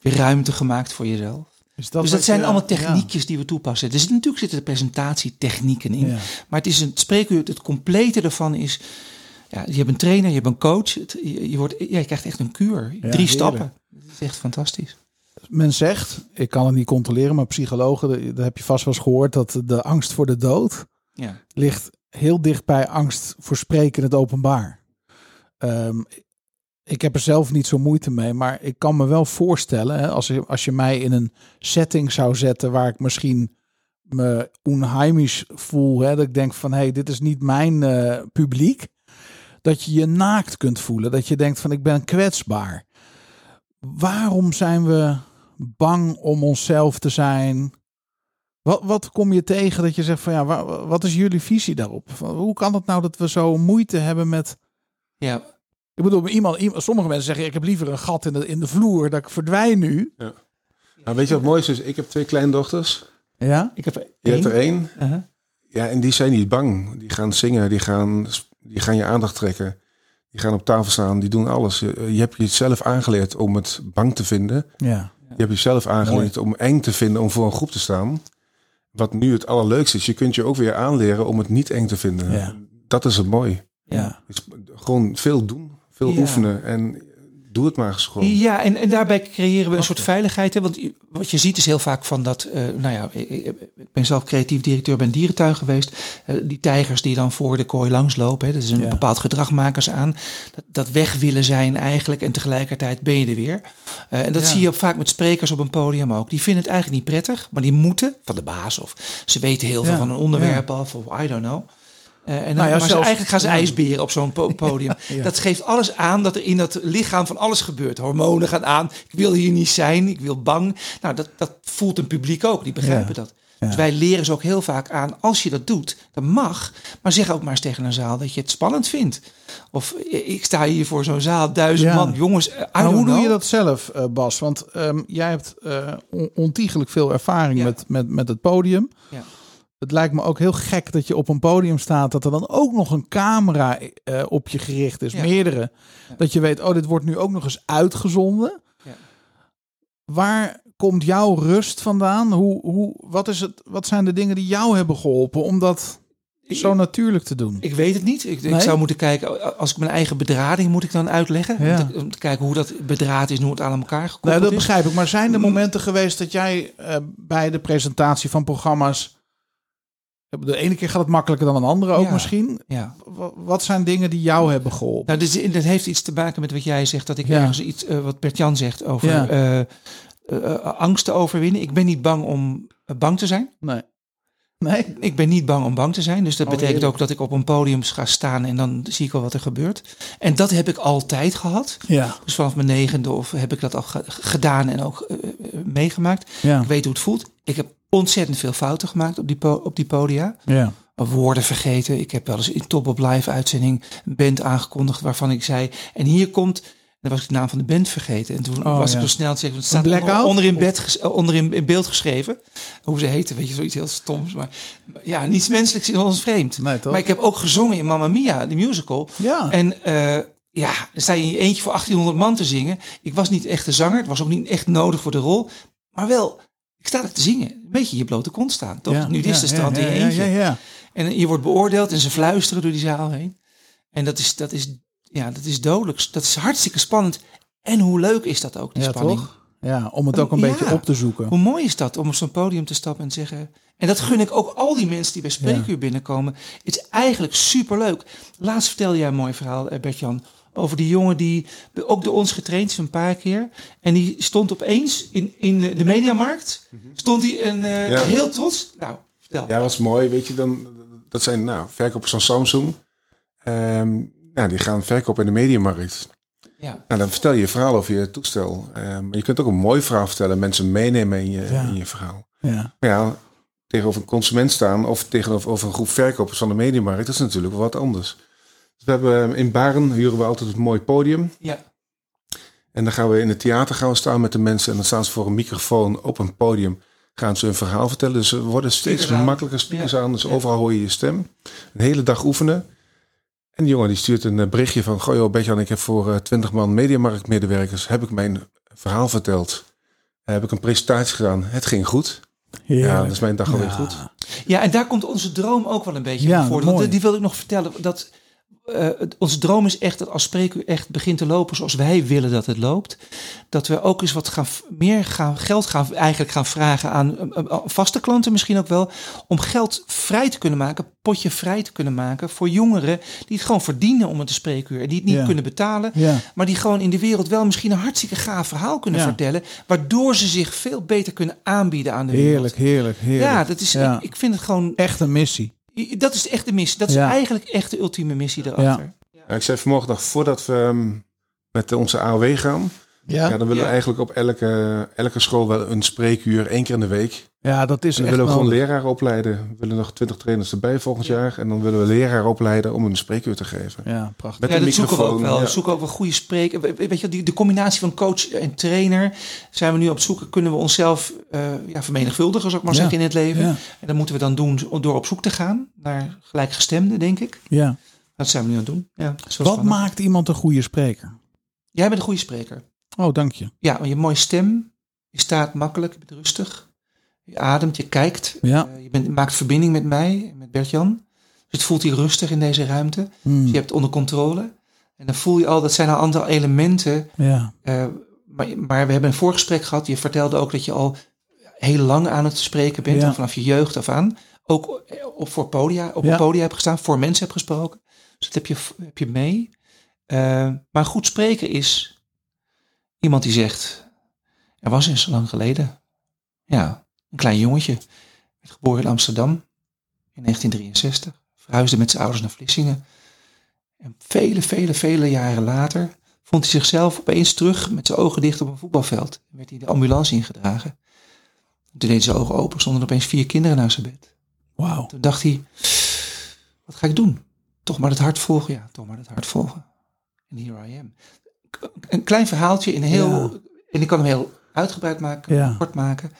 Heb ruimte gemaakt voor jezelf. Dus dat wat zijn je- allemaal ja. techniekjes die we toepassen. Dus natuurlijk zitten er presentatietechnieken in. Ja. Maar het is een spreekuur, het complete ervan is... Ja, je hebt een trainer, je hebt een coach. Het- je, je wordt, ja, je krijgt echt een kuur. Drie heerlijk. stappen. Dat is echt fantastisch. Men zegt, ik kan het niet controleren, maar psychologen, dat heb je vast wel eens gehoord, dat de angst voor de dood Ja. ligt heel dicht bij angst voor spreken in het openbaar. Ehm, ik heb er zelf niet zo moeite mee, maar ik kan me wel voorstellen, hè, als, je, als je mij in een setting zou zetten waar ik misschien me onheimisch voel, hè, dat ik denk van hé, hey, dit is niet mijn eh, publiek, dat je je naakt kunt voelen, dat je denkt van ik ben kwetsbaar. Waarom zijn we bang om onszelf te zijn? Wat, wat kom je tegen dat je zegt van ja, wa- wat is jullie visie daarop? Hoe kan het nou dat we zo moeite hebben met. Ja, Ik bedoel, iemand, iemand, sommige mensen zeggen: ik heb liever een gat in de, in de vloer, dat ik verdwijn nu. Nou, weet je wat mooi is? Ik heb twee kleindochters. Ja, ik heb er Je hebt er één. één. Uh-huh. Ja, en die zijn niet bang. Die gaan zingen, die gaan, die gaan je aandacht trekken. Die gaan op tafel staan, die doen alles. Je, je hebt jezelf aangeleerd om het bang te vinden. ja, Je hebt jezelf aangeleerd om eng te vinden om voor een groep te staan. Wat nu het allerleukste is, je kunt je ook weer aanleren om het niet eng te vinden. Ja. Dat is het mooi. ja. Dus gewoon veel doen, veel Ja. oefenen en doe het maar gewoon. Ja, en, en daarbij creëren we een soort veiligheid. Hè? Want wat je ziet is heel vaak van dat, eh, nou ja, ik, ben zelf creatief directeur bij een dierentuin geweest. Eh, die tijgers die dan voor de kooi langslopen, hè? dat is een Ja. bepaald gedrag maken ze aan. Dat, dat weg willen zijn eigenlijk en tegelijkertijd ben je er weer. Eh, en dat Ja. zie je ook vaak met sprekers op een podium ook. Die vinden het eigenlijk niet prettig, maar die moeten van de baas of ze weten heel veel Ja. van een onderwerp af of I don't know. Eh, en dan, Nou ja, maar zelfs- eigenlijk gaan ze ijsberen op zo'n po- podium. Ja. Dat geeft alles aan dat er in dat lichaam van alles gebeurt. Hormonen gaan aan. Ik wil hier niet zijn. Ik wil bang. Nou, dat, dat voelt een publiek ook. Die begrijpen dat. Ja. Dus wij leren ze ook heel vaak aan. Als je dat doet, dat mag. Maar zeg ook maar eens tegen een zaal dat je het spannend vindt. Of eh, ik sta hier voor zo'n zaal, duizend Ja. man. Jongens, eh, Maar hoe doe je dat zelf, Bas? Want ehm, jij hebt on- ontiegelijk veel ervaring Ja. met, met, met het podium. Ja. Het lijkt me ook heel gek dat je op een podium staat, dat er dan ook nog een camera eh, op je gericht is, Ja. meerdere. Ja. Dat je weet, oh, dit wordt nu ook nog eens uitgezonden. Ja. Waar komt jouw rust vandaan? Hoe, hoe, wat, is het, wat zijn de dingen die jou hebben geholpen om dat zo natuurlijk te doen? Ik weet het niet. Ik, ik Nee? zou moeten kijken, als ik mijn eigen bedrading moet ik dan uitleggen. Ja. Om, te, om te kijken hoe dat bedraad is hoe het aan elkaar gekoppeld Nou, dat is. begrijp ik. Maar zijn er momenten geweest dat jij eh, bij de presentatie van programma's. De ene keer gaat het makkelijker dan een andere ook Ja. misschien. Ja. Wa- Wat zijn dingen die jou hebben geholpen? Nou, dus, dat heeft iets te maken met wat jij zegt, dat ik Ja. ergens iets, eh, wat Bert-Jan zegt over Ja. eh, eh, angst te overwinnen. Ik ben niet bang om bang te zijn. Nee. Nee? Ik ben niet bang om bang te zijn. Dus dat Oh, betekent ook dat ik op een podium ga staan en dan zie ik al wat er gebeurt. En dat heb ik altijd gehad. Ja. Dus vanaf mijn negende of heb ik dat al ge- gedaan en ook meegemaakt. Ja. Ik weet hoe het voelt. Ik heb ontzettend veel fouten gemaakt op die, po- op die podia. Ja. woorden vergeten. Ik heb wel eens in Top op Live uitzending een band aangekondigd waarvan ik zei... En hier komt... Dan was ik de naam van de band vergeten. En toen Oh, was ja. ik zo snel te zeggen... Het staat onder, onder, in bed, eh, onder in, in beeld geschreven. Hoe ze heten, weet je, zoiets heel stoms. Maar ja, niets menselijks is ons vreemd. Nee? Maar ik heb ook gezongen in Mamma Mia, de musical. Ja. En eh, ja, dan sta je in je eentje voor 1800 man te zingen. Ik was niet echt een zanger. Het was ook niet echt nodig voor de rol. Maar wel, ik sta te zingen. Een beetje je blote kont staan. Toch? ja. Nu is de strand in je ja, eentje. En je wordt beoordeeld en ze fluisteren door die zaal heen. En dat is, dat is, ja, dat is dodelijk. Dat is hartstikke spannend. En hoe leuk is dat ook, die Ja, spanning. toch? Ja, om het ook een Ja. beetje op te zoeken. Hoe mooi is dat om op zo'n podium te stappen en te zeggen... En dat gun ik ook al die mensen die bij Spreekuur binnenkomen. Het is eigenlijk superleuk. Laatst vertelde jij een mooi verhaal, eh, Bert-Jan... over die jongen die ook door ons getraind is een paar keer. En die stond opeens in, in de mediamarkt. Stond hij en, eh, Ja. heel trots. Nou, vertel. Ja, dat is mooi. Weet je, dan, dat zijn nou, verkopers van Samsung. Nou, die gaan verkopen in de mediamarkt. Ja. Nou, dan vertel je je verhaal over je toestel. Ehm, je kunt ook een mooi verhaal vertellen. Mensen meenemen in je, Ja. in je verhaal. Ja. Maar ja, tegenover een consument staan of tegenover over een groep verkopers van de mediamarkt, dat is natuurlijk wel wat anders. We hebben in Baren huren we altijd een mooi podium. ja. En dan gaan we in het theater gaan we staan met de mensen. En dan staan ze voor een microfoon op een podium. Gaan ze hun verhaal vertellen. Dus er worden steeds Speakers makkelijker speakers Ja. aan. Dus Ja. overal hoor je je stem. Een hele dag oefenen. En die jongen die stuurt een eh, berichtje van... Goh joh, Betjan, ik heb voor eh, 20 man mediamarktmedewerkers... heb ik mijn verhaal verteld. heb ik een presentatie gedaan. Het ging goed. Ja, dat is mijn dag alweer Ja. goed. Ja, en daar komt onze droom ook wel een beetje voren. Want die wilde ik nog vertellen. Dat, het- onze droom is echt dat als spreekuur echt begint te lopen zoals wij willen dat het loopt. Dat we ook eens wat gaan, meer gaan, geld gaan, eigenlijk gaan vragen aan eh, eh, vaste klanten misschien ook wel. Om geld vrij te kunnen maken, potje vrij te kunnen maken voor jongeren die het gewoon verdienen om het te spreekuur. En die het niet Ja. kunnen betalen. Ja. Maar die gewoon in de wereld wel misschien een hartstikke gaaf verhaal kunnen Ja. vertellen. Waardoor ze zich veel beter kunnen aanbieden aan de wereld. Heerlijk, heerlijk, heerlijk. Ja, dat is, ik vind het gewoon Echt een missie. Dat is echt de missie. Dat is Ja. eigenlijk echt de ultieme missie erachter. Ja, ik zei vanmorgen nog, voordat we ehm, met onze AOW gaan, ja. dan willen Ja. we eigenlijk op elke, elke school wel een spreekuur, één keer in de week. Ja, dat is En dan echt willen we gewoon leraren opleiden. We willen nog twintig trainers erbij volgend jaar. En dan willen we leraren opleiden om een spreekuur te geven. Ja, prachtig. Met Ja, een dat zoeken we ook microfoon, wel. ja. We zoeken ook wel goede spreken. We- Weet je, die, de combinatie van coach en trainer zijn we nu op zoeken. Kunnen we onszelf eh ja, vermenigvuldigen, zou ik maar Ja. zeggen, in het leven. Ja, En dat moeten we dan doen door op zoek te gaan naar gelijkgestemden, denk ik. ja. Dat zijn we nu aan het doen. Ja, Wat spannend. maakt iemand een goede spreker? Jij bent een goede spreker. Oh, dank je. Ja, want je hebt mooie stem. Je staat makkelijk, je bent rustig. Je ademt, je kijkt. Ja. Eh, je bent, maakt verbinding met mij, met Bert-Jan. Dus het voelt hier rustig in deze ruimte. Hmm. Dus je hebt het onder controle. En dan voel je al, dat zijn al een aantal elementen. Ja, eh, maar, maar we hebben een voorgesprek gehad. Je vertelde ook dat je al heel lang aan het spreken bent. Ja. Vanaf je jeugd af aan. Ook eh, op, voor podia, op Ja. een podia hebt gestaan. Voor mensen hebt gesproken. Dus dat heb je, heb je mee. Maar goed spreken is iemand die zegt... Er was eens lang geleden. Ja, een klein jongetje. Werd geboren in Amsterdam. In 1963. Verhuisde met zijn ouders naar Vlissingen. En vele, vele, vele jaren later vond hij zichzelf opeens terug met zijn ogen dicht op een voetbalveld. Werd hij de ambulance ingedragen. Toen deed zijn ogen open, stonden er opeens vier kinderen naast zijn bed. wauw. Toen dacht hij, wat ga ik doen? Toch maar het hart volgen? Ja, toch maar het hart volgen. En here I am. Een klein verhaaltje in heel... Ja. En ik kan hem heel uitgebreid maken, Ja. kort maken.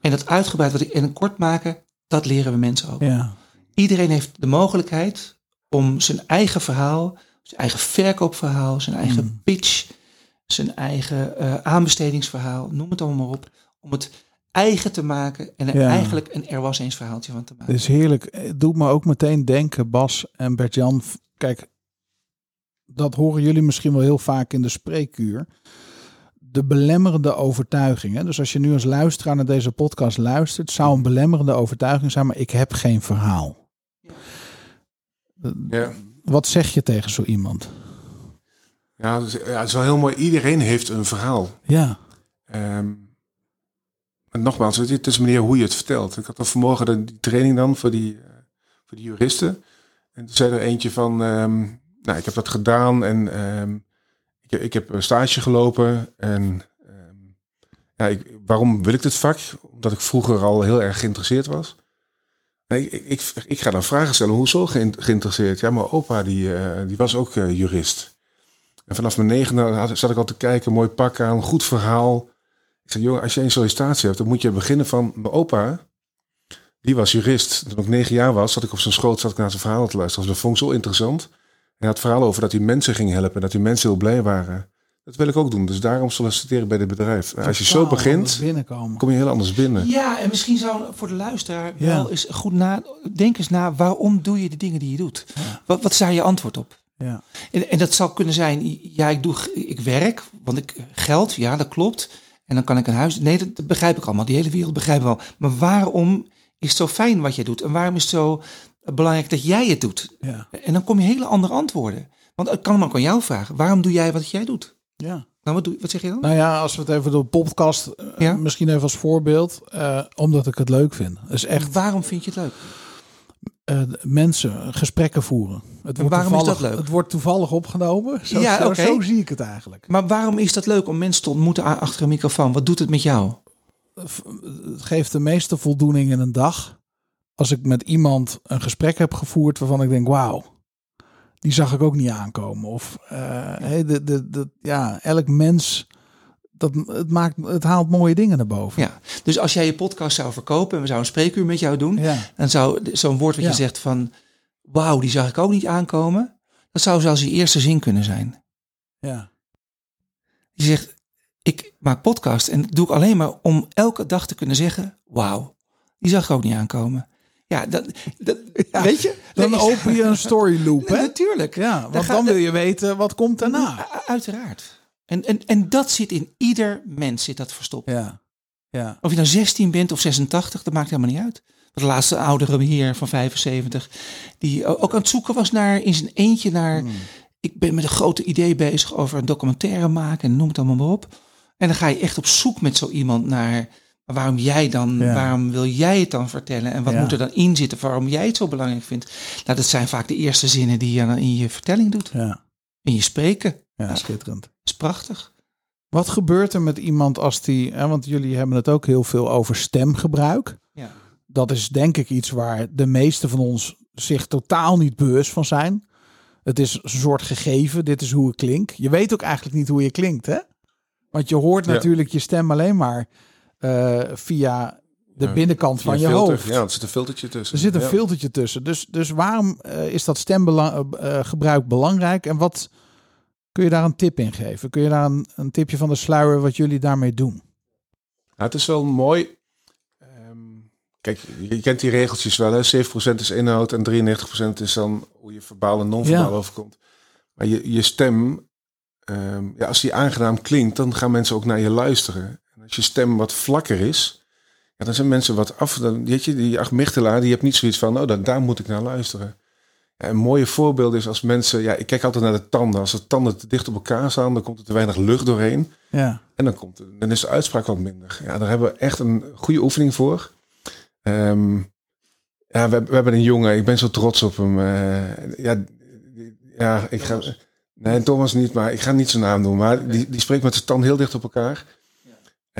En dat uitgebreid wat ik en kort maken, dat leren we mensen ook. Ja, Iedereen heeft de mogelijkheid om zijn eigen verhaal, zijn eigen verkoopverhaal, zijn eigen Mm. pitch, zijn eigen eh, aanbestedingsverhaal, noem het allemaal maar op, om het eigen te maken en er Ja. eigenlijk een er was eens verhaaltje van te maken. het is heerlijk. Het doet me ook meteen denken, Bas en Bert-Jan. Kijk, dat horen jullie misschien wel heel vaak in de spreekuur. De belemmerende overtuiging. Hè? Dus als je nu als luisteraar naar deze podcast luistert, zou een belemmerende overtuiging zijn, maar ik heb geen verhaal. Ja. Wat zeg je tegen zo iemand? Ja, het is wel heel mooi. Iedereen heeft een verhaal. Ja, Ehm, en nogmaals, het, is manier hoe je het vertelt. Ik had al vanmorgen de, die training dan voor die, eh, voor die juristen. En toen zei er eentje van, ehm, nou, ik heb dat gedaan en ehm, ik, ik heb een stage gelopen. En ehm, ja, ik, waarom wil ik dit vak? Omdat ik vroeger al heel erg geïnteresseerd was. Ik, ik, ga dan vragen stellen, hoezo geïn- geïnteresseerd? Ja, mijn opa die, eh, die was ook eh, jurist. En vanaf mijn negende had- zat ik al te kijken, mooi pak aan, goed verhaal. Ik zei, joh, als je een sollicitatie hebt, dan moet je beginnen van mijn opa. Die was jurist. Toen ik negen jaar was, zat ik op zijn schoot, zat ik naar zijn verhaal te luisteren. Dat vond ik zo interessant. En hij had verhalen over dat hij mensen ging helpen, dat die mensen heel blij waren. Dat wil ik ook doen. Dus daarom solliciteer ik bij dit bedrijf. Als je zo begint, kom je heel anders binnen. Ja, en misschien zou voor de luisteraar Ja. wel eens goed na, denk eens na, waarom doe je de dingen die je doet? Wat, wat is daar je antwoord op? Ja. En, en dat zou kunnen zijn, ja, ik, doe, ik werk, want ik geld, ja, dat klopt. En dan kan ik een huis. Nee, dat, dat begrijp ik allemaal. Die hele wereld begrijp ik wel. Maar waarom is het zo fijn wat jij doet? En waarom is het zo belangrijk dat jij het doet? Ja. En dan kom je hele andere antwoorden. Want ik kan hem ook aan jou vragen. Waarom doe jij wat jij doet? ja. Nou, wat, doe, wat zeg je dan? Nou ja, als we het even door de podcast, eh, Ja. misschien even als voorbeeld, eh, omdat ik het leuk vind. Dus echt Waarom vind je het leuk? eh, mensen gesprekken voeren. Het wordt waarom is dat leuk? Het wordt toevallig opgenomen. Zo, Ja, zo, zie ik het eigenlijk. Maar waarom is dat leuk om mensen te ontmoeten achter een microfoon? Wat doet het met jou? Het geeft de meeste voldoening in een dag als ik met iemand een gesprek heb gevoerd waarvan ik denk, wauw, die zag ik ook niet aankomen. Of eh, hey, de, de, de, ja, elk mens, dat, het, maakt, het haalt mooie dingen naar boven. Ja. Dus als jij je podcast zou verkopen en we zouden een spreekuur met jou doen, Ja. dan zou zo'n woord wat Ja. je zegt van wauw, die zag ik ook niet aankomen. Dat zou zelfs je eerste zin kunnen zijn. ja. Je zegt, ik maak podcast en dat doe ik alleen maar om elke dag te kunnen zeggen, wauw, die zag ik ook niet aankomen. Ja, dat, dat weet je? Dan is- open je een story loop, hè? Natuurlijk. Ja, want dan wil je weten wat komt daarna. Uiteraard. En, en, en dat zit in ieder mens, zit dat verstopt. Ja, ja. Of je nou 16 bent of 86, dat maakt helemaal niet uit. De laatste oudere heer van 75, die ook aan het zoeken was naar, in zijn eentje naar... Ik ben met een grote idee bezig over een documentaire maken en noem het allemaal maar op. En dan ga je echt op zoek met zo iemand naar... Waarom jij dan, Ja. waarom wil jij het dan vertellen? En wat Ja. moet er dan in zitten? Waarom jij het zo belangrijk vindt? Nou, dat zijn vaak de eerste zinnen die je dan in je vertelling doet. ja. In je spreken. ja schitterend. Dat is prachtig. Wat gebeurt er met iemand als die, hè, want jullie hebben het ook heel veel over stemgebruik. Ja. Dat is denk ik iets waar de meeste van ons zich totaal niet bewust van zijn. Het is een soort gegeven, dit is hoe ik klink. Je weet ook eigenlijk niet hoe je klinkt, hè? Want je hoort Ja. natuurlijk je stem alleen maar eh, via de Ja, binnenkant van je filter. hoofd. Ja, er zit een filtertje tussen. Er zit een Ja. filtertje tussen. Dus, dus waarom eh, is dat stemgebruik belangrijk? En wat kun je daar een tip in geven? Kun je daar een, een tipje van de sluier wat jullie daarmee doen? Nou, het is wel mooi. Ehm, kijk, je kent die regeltjes wel. Hè? 7% is inhoud en 93% is dan hoe je verbaal en non-verbaal Ja. overkomt. Maar je, je stem, ehm, ja, als die aangenaam klinkt, dan gaan mensen ook naar je luisteren. Als je stem wat vlakker is, ja, dan zijn mensen wat af. Dan, weet je, die amygdala, die hebt niet zoiets van, oh, dan, daar moet ik naar luisteren. Ja, een mooie voorbeeld is als mensen, ja, ik kijk altijd naar de tanden. Als de tanden te dicht op elkaar staan, dan komt er te weinig lucht doorheen. Ja, En dan, komt, dan is de uitspraak wat minder. Ja, daar hebben we echt een goede oefening voor. Ehm, ja, we, we hebben een jongen, ik ben zo trots op hem. Eh, ja, ja, ik ga. Nee, Thomas niet, maar ik ga niet zijn naam doen. Maar die, die spreekt met zijn tand heel dicht op elkaar.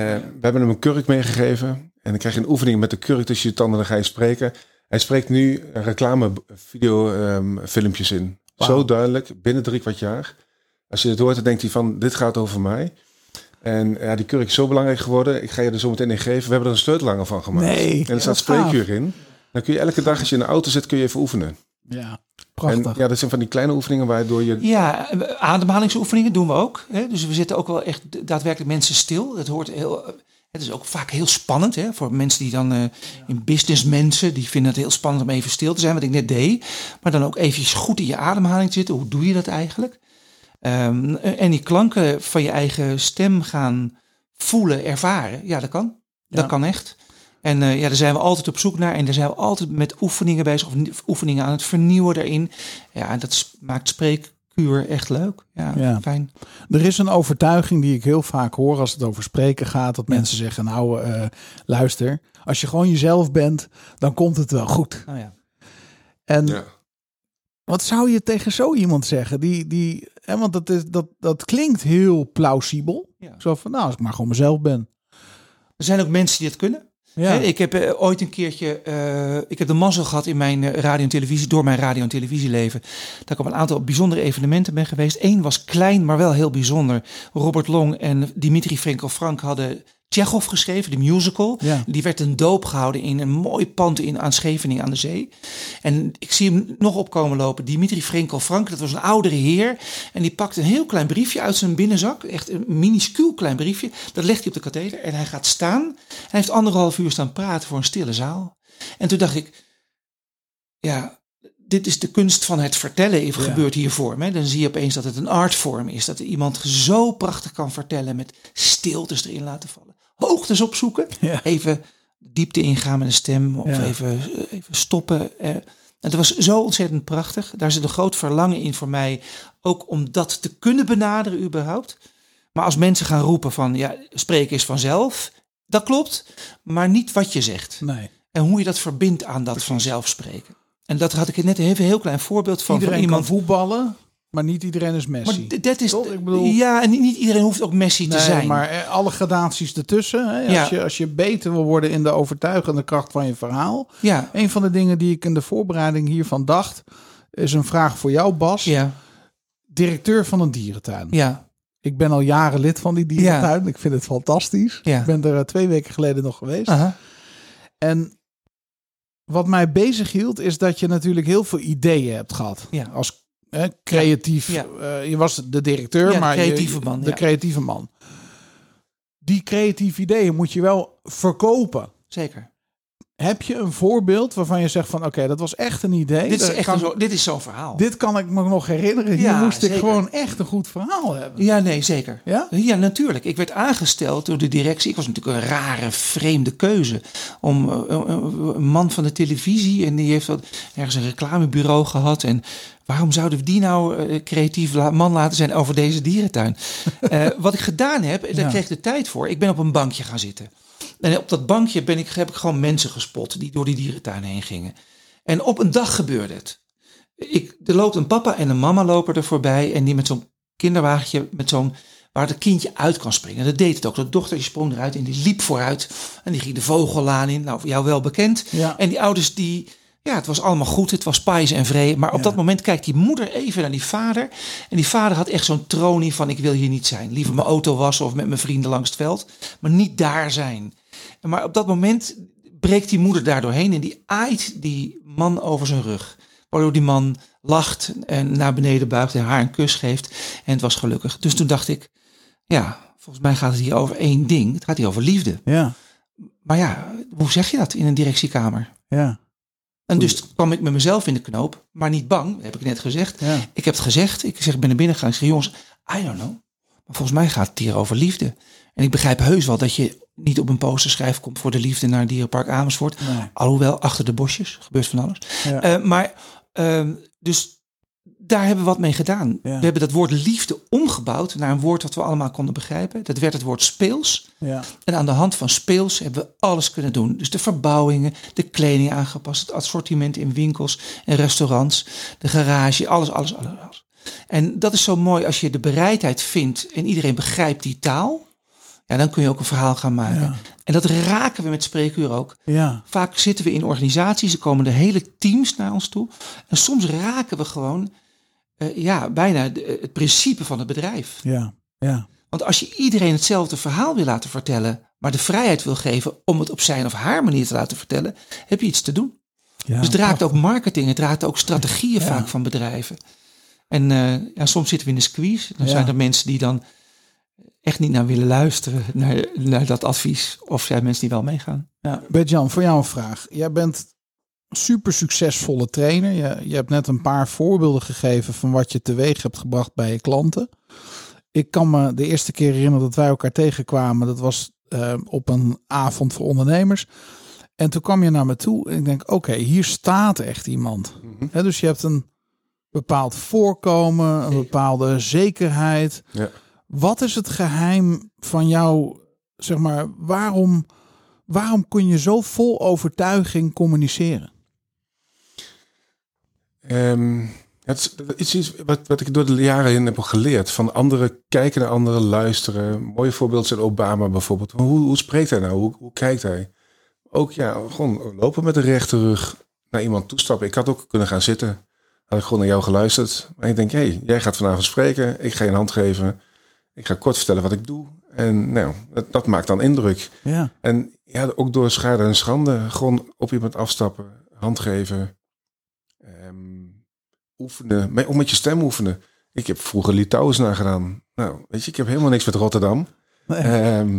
Eh, we hebben hem een kurk meegegeven. En dan krijg je een oefening met de kurk tussen je tanden. Dan ga je spreken. Hij spreekt nu reclame video ehm, filmpjes in. Zo duidelijk, binnen drie kwart jaar. Als je het hoort, dan denkt hij van, dit gaat over mij. En ja, die kurk is zo belangrijk geworden. Ik ga je er zo meteen in geven. We hebben er een sleutelhanger van gemaakt. Nee, en er staat spreekuur in. Dan kun je elke dag als je in de auto zit, kun je even oefenen. Ja. En prachtig. ja, dat zijn van die kleine oefeningen waardoor je... Ja, ademhalingsoefeningen doen we ook. Hè? Dus we zitten ook wel echt daadwerkelijk mensen stil. Dat hoort heel. Het is ook vaak heel spannend hè? voor mensen die dan eh, in business mensen, die vinden het heel spannend om even stil te zijn, wat ik net deed. Maar dan ook eventjes goed in je ademhaling zitten. Hoe doe je dat eigenlijk? Ehm, en die klanken van je eigen stem gaan voelen, ervaren. Ja, dat kan. Dat kan echt. En eh, ja, daar zijn we altijd op zoek naar. En daar zijn we altijd met oefeningen bezig. Of oefeningen aan het vernieuwen daarin. Ja, en dat maakt spreekkuur echt leuk. Ja, Ja. fijn. Er is een overtuiging die ik heel vaak hoor als het over spreken gaat. Dat mensen zeggen, nou eh, luister, als je gewoon jezelf bent, dan komt het wel goed. Nou ja. En Ja. wat zou je tegen zo iemand zeggen? Die, die, hè, want dat, is, dat, dat klinkt heel plausibel. Ja. Zo van, nou, als ik maar gewoon mezelf ben. Er zijn ook mensen die het kunnen. Ja, Ik heb eh, ooit een keertje, eh, ik heb de mazzel gehad in mijn eh, radio en televisie, door mijn radio en televisieleven, dat ik op een aantal bijzondere evenementen ben geweest. Eén was klein, maar wel heel bijzonder. Robert Long en Dimitri Frenkel Frank hadden Tsjechov geschreven, de musical. Ja. Die werd een doop gehouden in een mooi pand in aan Scheveningen aan de zee. En ik zie hem nog opkomen lopen. Dimitri Frenkel Frank, dat was een oudere heer. En die pakt een heel klein briefje uit zijn binnenzak. Echt een minuscuul klein briefje. Dat legt hij op de katheder en hij gaat staan. Hij heeft anderhalf uur staan praten voor een stille zaal. En toen dacht ik, ja, dit is de kunst van het vertellen. Even Ja. gebeurt hier voor me. Dan zie je opeens dat het een artvorm is. Dat iemand zo prachtig kan vertellen met stiltes erin laten vallen. Hoogtes opzoeken. Ja. Even diepte ingaan met een stem. Of Ja. even, even stoppen. Eh, Het was zo ontzettend prachtig. Daar zit een groot verlangen in voor mij. Ook om dat te kunnen benaderen überhaupt. Maar als mensen gaan roepen van ja, spreken is vanzelf. Dat klopt. Maar niet wat je zegt. Nee. En hoe je dat verbindt aan dat vanzelf spreken. En dat had ik net even een heel klein voorbeeld van, Iedereen van iemand. kan voetballen, maar niet iedereen is Maar Messi. d- dat is. Toch? Ik bedoel- Ja, en niet- iedereen hoeft ook Messi te Nee, zijn. maar eh, alle gradaties ertussen. Hè? Als, Ja. je, als je beter wil worden in de overtuigende kracht van je verhaal. Ja, Een van de dingen die ik in de voorbereiding hiervan dacht, is een vraag voor jou, Bas. ja, Directeur van een dierentuin. ja. Ik ben al jaren lid van die dierentuin. Ik vind het fantastisch. Ja. Ik ben er eh, twee weken geleden nog geweest. Aha. En wat mij bezig hield, is dat je natuurlijk heel veel ideeën hebt gehad. Ja. Als hè, creatief. Ja. eh, je was de directeur, Ja, maar je- man, de creatieve man. die creatieve ideeën moet je wel verkopen. Zeker. Heb je een voorbeeld waarvan je zegt van oké, dat was echt een idee. Dit is Dat echt kan- zo, dit is zo'n verhaal. dit kan ik me nog herinneren. Hier Ja, moest ik gewoon echt een goed verhaal hebben. Ja, nee, zeker. Ja? Ja, natuurlijk. Ik werd aangesteld door de directie. Ik was natuurlijk een rare, vreemde keuze. Om eh, eh, een man van de televisie en die heeft wat, ergens een reclamebureau gehad. En waarom zouden we die nou eh, creatief la- man laten zijn over deze dierentuin? Eh, wat ik gedaan heb, daar Ja. kreeg ik de tijd voor. Ik ben op een bankje gaan zitten. En op dat bankje ben ik, heb ik gewoon mensen gespot die door die dierentuin heen gingen. En op een dag gebeurde het. Ik, er loopt een papa en een mama lopen er voorbij. En die met zo'n kinderwagentje, met zo'n waar het kindje uit kan springen. Dat deed het ook. Dat dochtertje sprong eruit en die liep vooruit. En die ging de vogellaan in. Nou, voor jou wel bekend. Ja. En die ouders die... Ja, het was allemaal goed. Het was pais en vree. Maar op Ja. dat moment kijkt die moeder even naar die vader. En die vader had echt zo'n tronie van... ik wil hier niet zijn. Liever mijn auto wassen of met mijn vrienden langs het veld. Maar niet daar zijn. Maar op dat moment breekt die moeder daar doorheen. En die aait die man over zijn rug. Waardoor die man lacht en naar beneden buigt en haar een kus geeft. En het was gelukkig. Dus toen dacht ik... Ja, volgens mij gaat het hier over één ding. Het gaat hier over liefde. Ja, Maar ja, hoe zeg je dat in een directiekamer? ja, En dus kwam ik met mezelf in de knoop, maar niet bang, heb ik net gezegd. ja. Ik heb het gezegd, ik zeg, ik ben naar binnen gegaan. Ik zeg, jongens, I don't know. Maar volgens mij gaat het hier over liefde. En ik begrijp heus wel dat je niet op een poster schrijft, komt voor de liefde naar Dierenpark Amersfoort. Nee. Alhoewel, achter de bosjes gebeurt van alles. Ja. Eh, maar, ehm, dus daar hebben we wat mee gedaan. Ja. We hebben dat woord liefde omgebouwd naar een woord wat we allemaal konden begrijpen. Dat werd het woord speels. ja. En aan de hand van speels hebben we alles kunnen doen. Dus de verbouwingen, de kleding aangepast, het assortiment in winkels en restaurants, de garage, alles, alles, alles. alles. En dat is zo mooi als je de bereidheid vindt en iedereen begrijpt die taal. Ja, dan kun je ook een verhaal gaan maken. Ja. En dat raken we met spreekuur ook. ja. Vaak zitten we in organisaties, er komen de hele teams naar ons toe. En soms raken we gewoon eh, ja, bijna de- het principe van het bedrijf. ja. ja. Want als je iedereen hetzelfde verhaal wil laten vertellen, maar de vrijheid wil geven om het op zijn of haar manier te laten vertellen, heb je iets te doen. ja. dus het raakt ook marketing, het raakt ook strategieën Ja. vaak van bedrijven. En eh, ja, soms zitten we in de squeeze. Dan zijn er mensen die dan echt niet naar willen luisteren, naar, naar dat advies. Of zijn mensen die wel meegaan. Ja, Bert-Jan, voor jou een vraag. Jij bent super succesvolle trainer. Je, je hebt net een paar voorbeelden gegeven van wat je teweeg hebt gebracht bij je klanten. Ik kan me de eerste keer herinneren dat wij elkaar tegenkwamen. Dat was eh, op een avond voor ondernemers. En toen kwam je naar me toe en ik denk, oké, hier staat echt iemand. Hè, dus je hebt een bepaald voorkomen, een bepaalde zekerheid. Ja. Wat is het geheim van jou, zeg maar, waarom, waarom kun je zo vol overtuiging communiceren? Ehm, het is, iets wat, wat ik door de jaren heen heb geleerd. Van anderen kijken naar anderen, luisteren. Mooie voorbeeld zijn Obama bijvoorbeeld. Hoe, hoe spreekt hij nou? Hoe, hoe kijkt hij? Ook ja, gewoon lopen met de rechte rug naar iemand toestappen. Ik had ook kunnen gaan zitten. Had ik gewoon naar jou geluisterd. Maar ik denk, hé, hey, jij gaat vanavond spreken. Ik ga je een hand geven. Ik ga kort vertellen wat ik doe. En nou, dat, dat maakt dan indruk. Ja, En ja, ook door schade en schande. Gewoon op iemand afstappen, hand geven. ehm, oefenen. Ook met je stem oefenen. Ik heb vroeger Litouwens nagedaan. Nou, weet je, ik heb helemaal niks met Rotterdam. nee. Ehm,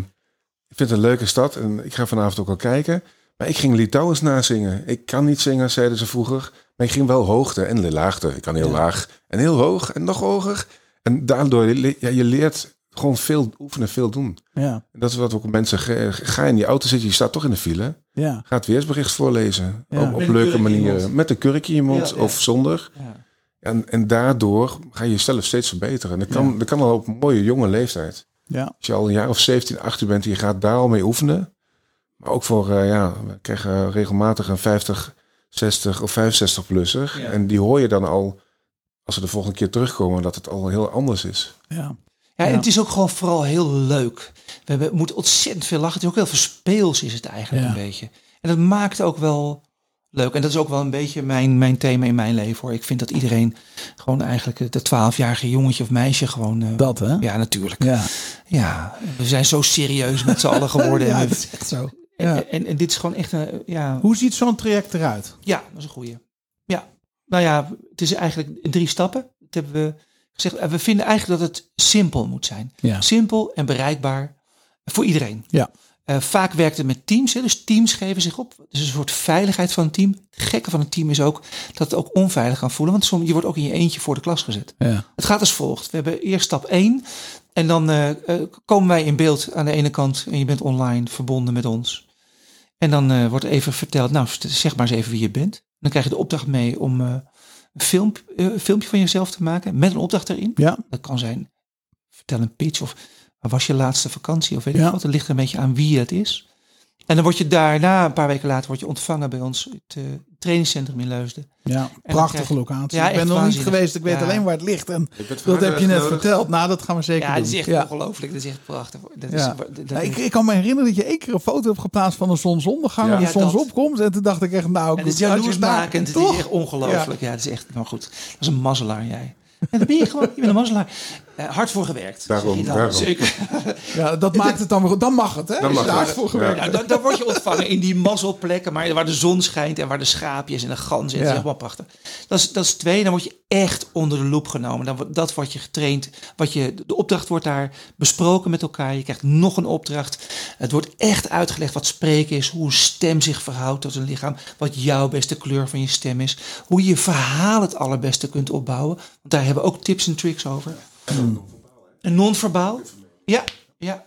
ik vind het een leuke stad en ik ga vanavond ook al kijken. Maar ik ging Litouwens nazingen. Ik kan niet zingen, zeiden ze vroeger. Maar ik ging wel hoogte en laagte. Ik kan heel Ja. laag en heel hoog en nog hoger. En daardoor, ja, je leert gewoon veel oefenen, veel doen. ja, En dat is wat ook mensen ga in die auto zitten. Je staat toch in de file. ja, Ga het weersbericht voorlezen. Ja. Op, leuke manieren. Met een kurk in je mond Ja, ja. of zonder. Ja. En, en daardoor ga je jezelf steeds verbeteren. En dat kan, dat kan al op een mooie jonge leeftijd. ja, Als je al een jaar of 17, 18 bent, je gaat daar al mee oefenen. Maar ook voor, eh, ja, we krijgen regelmatig een 50, 60 of 65 plusser. Ja. En die hoor je dan al, als ze de volgende keer terugkomen, dat het al heel anders is. ja. Ja, en het is ook gewoon vooral heel leuk. We hebben, we moeten ontzettend veel lachen. Het is ook heel veel speels is het eigenlijk Ja. een beetje. En dat maakt ook wel leuk. En dat is ook wel een beetje mijn, mijn thema in mijn leven hoor. Ik vind dat iedereen gewoon eigenlijk de 12-jarige jongetje of meisje gewoon... eh, Dat hè? Ja, natuurlijk. Ja, Ja, we zijn zo serieus met z'n allen geworden. ja en, dat we- is echt zo. en, Ja. en, en dit is gewoon echt een... Ja, Hoe ziet zo'n traject eruit? ja, dat is een goeie. Ja, nou ja, het is eigenlijk in drie stappen. Dat hebben we gezegd. We vinden eigenlijk dat het simpel moet zijn. Ja, Simpel en bereikbaar. Voor iedereen. Ja. Eh, vaak werkt het met teams, hè, dus teams geven zich op. Dus een soort veiligheid van een team. Het gekke van een team is ook dat het ook onveilig kan voelen. Want soms, je wordt ook in je eentje voor de klas gezet. Ja. Het gaat als volgt. We hebben eerst stap 1. En dan eh, eh, komen wij in beeld aan de ene kant. En je bent online verbonden met ons. En dan eh, wordt even verteld. Nou, zeg maar eens even wie je bent. Dan krijg je de opdracht mee om eh, een film, een filmpje van jezelf te maken. Met een opdracht erin. Ja. Dat kan zijn, vertel een pitch of waar was je laatste vakantie of weet Ja. ik wat. Het ligt een beetje aan wie het is. En dan word je daarna, een paar weken later, word je ontvangen bij ons het trainingscentrum in Leusden. Ja, prachtige krijg locatie. Ja, ik ben nog niet geweest. Ik weet Ja. alleen waar het ligt. En Ik dat heb je net verteld. Nou, dat gaan we zeker Ja, doen. het is echt ja. ongelooflijk. Dat is echt prachtig. Dat Ja. is, dat, Nou, ik, ik kan me herinneren dat je één keer een foto hebt geplaatst van een zonsondergang Ja. en een zonsopkomst. En toen dacht ik echt, nou, en het is jaloersmakend. Het is toch? echt ongelooflijk. Ja. het is echt, maar goed. Dat is een mazzelaar jij. En dan ben je gewoon, je bent een mazzelaar. Eh, hard voor gewerkt. Daarom, zeg je dan. daarom. Zeker. Ja, dat maakt het dan weer. Dan mag het, hè? Dan mag het. hard voor gewerkt Ja, dan, dan word je ontvangen in die mazzelplekken, maar waar de zon schijnt en waar de schaapjes en de ganzen. Het Ja. is helemaal prachtig. Dat is, dat is twee. Dan word je echt onder de loep genomen. Dan wordt dat wat je getraind, wat je, de opdracht wordt daar besproken met elkaar. Je krijgt nog een opdracht. Het wordt echt uitgelegd wat spreken is, hoe een stem zich verhoudt tot een lichaam, wat jouw beste kleur van je stem is, hoe je je verhaal het allerbeste kunt opbouwen. Want daar hebben we ook tips en tricks over. En non-verbaal. Ja, ja.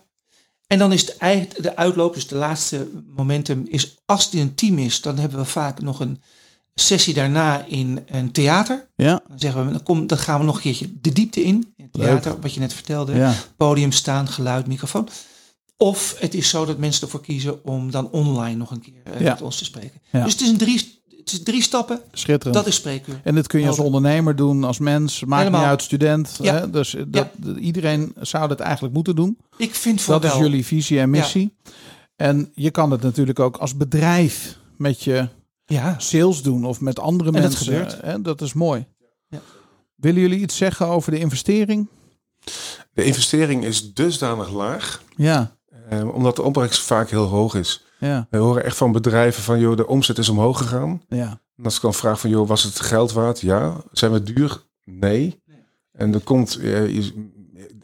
En dan is de, de uitloop, dus de laatste momentum, is als het een team is, dan hebben we vaak nog een sessie daarna in een theater. Ja, Dan zeggen we, dan, kom, dan gaan we nog een keertje de diepte in. In het theater, wat je net vertelde. ja. Podium staan, geluid, microfoon. Of het is zo dat mensen ervoor kiezen om dan online nog een keer eh, Ja. met ons te spreken. Ja. Dus het is, een drie, drie stappen. schitterend. Dat is spreekuur. En dit kun je als Helder. ondernemer doen, als mens, maakt Helemaal. niet uit, student. Ja. Hè? Dus dat, iedereen zou dat eigenlijk moeten doen. Ik vind van Dat is jullie visie en missie. En je kan het natuurlijk ook als bedrijf met je Ja, sales doen of met andere En dat mensen. gebeurt. Hè? Dat is mooi. Ja. Willen jullie iets zeggen over de investering? De investering is dusdanig laag, Ja, eh, omdat de opbrengst vaak heel hoog is. Ja, We horen echt van bedrijven van, joh, de omzet is omhoog gegaan. ja. En als ik dan vraag van, joh, was het geld waard? Ja. Zijn we duur? Nee. En er komt, eh, je-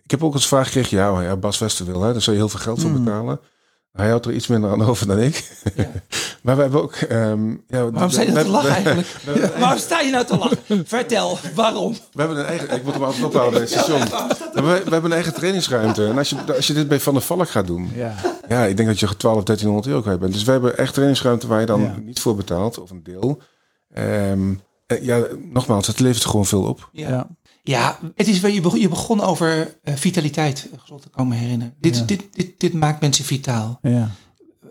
ik heb ook eens vraag gekregen, ja, maar ja, Bas Westerwil, hè, daar zou je heel veel geld voor Mm. Hij houdt er iets minder aan over dan ik. maar we hebben ook... ehm ja, waarom sta je nou te lachen eigenlijk? Waarom sta je nou te lachen? Vertel, waarom? we hebben een eigen, ik moet hem altijd ophalen bij het station. We, we hebben een eigen trainingsruimte. En als je, als je dit bij Van der Valk gaat doen, ja. ja, ik denk dat je 12, 1300 euro kwijt bent. Dus we hebben echt trainingsruimte waar je dan Ja. niet voor betaalt, of een deel. Ehm, eh, ja, nogmaals, het levert gewoon veel op. Ja, ja. het is, je begon, je begon over eh, vitaliteit, gezond te komen herinneren. Dit, Ja. dit, dit, dit maakt mensen vitaal. ja.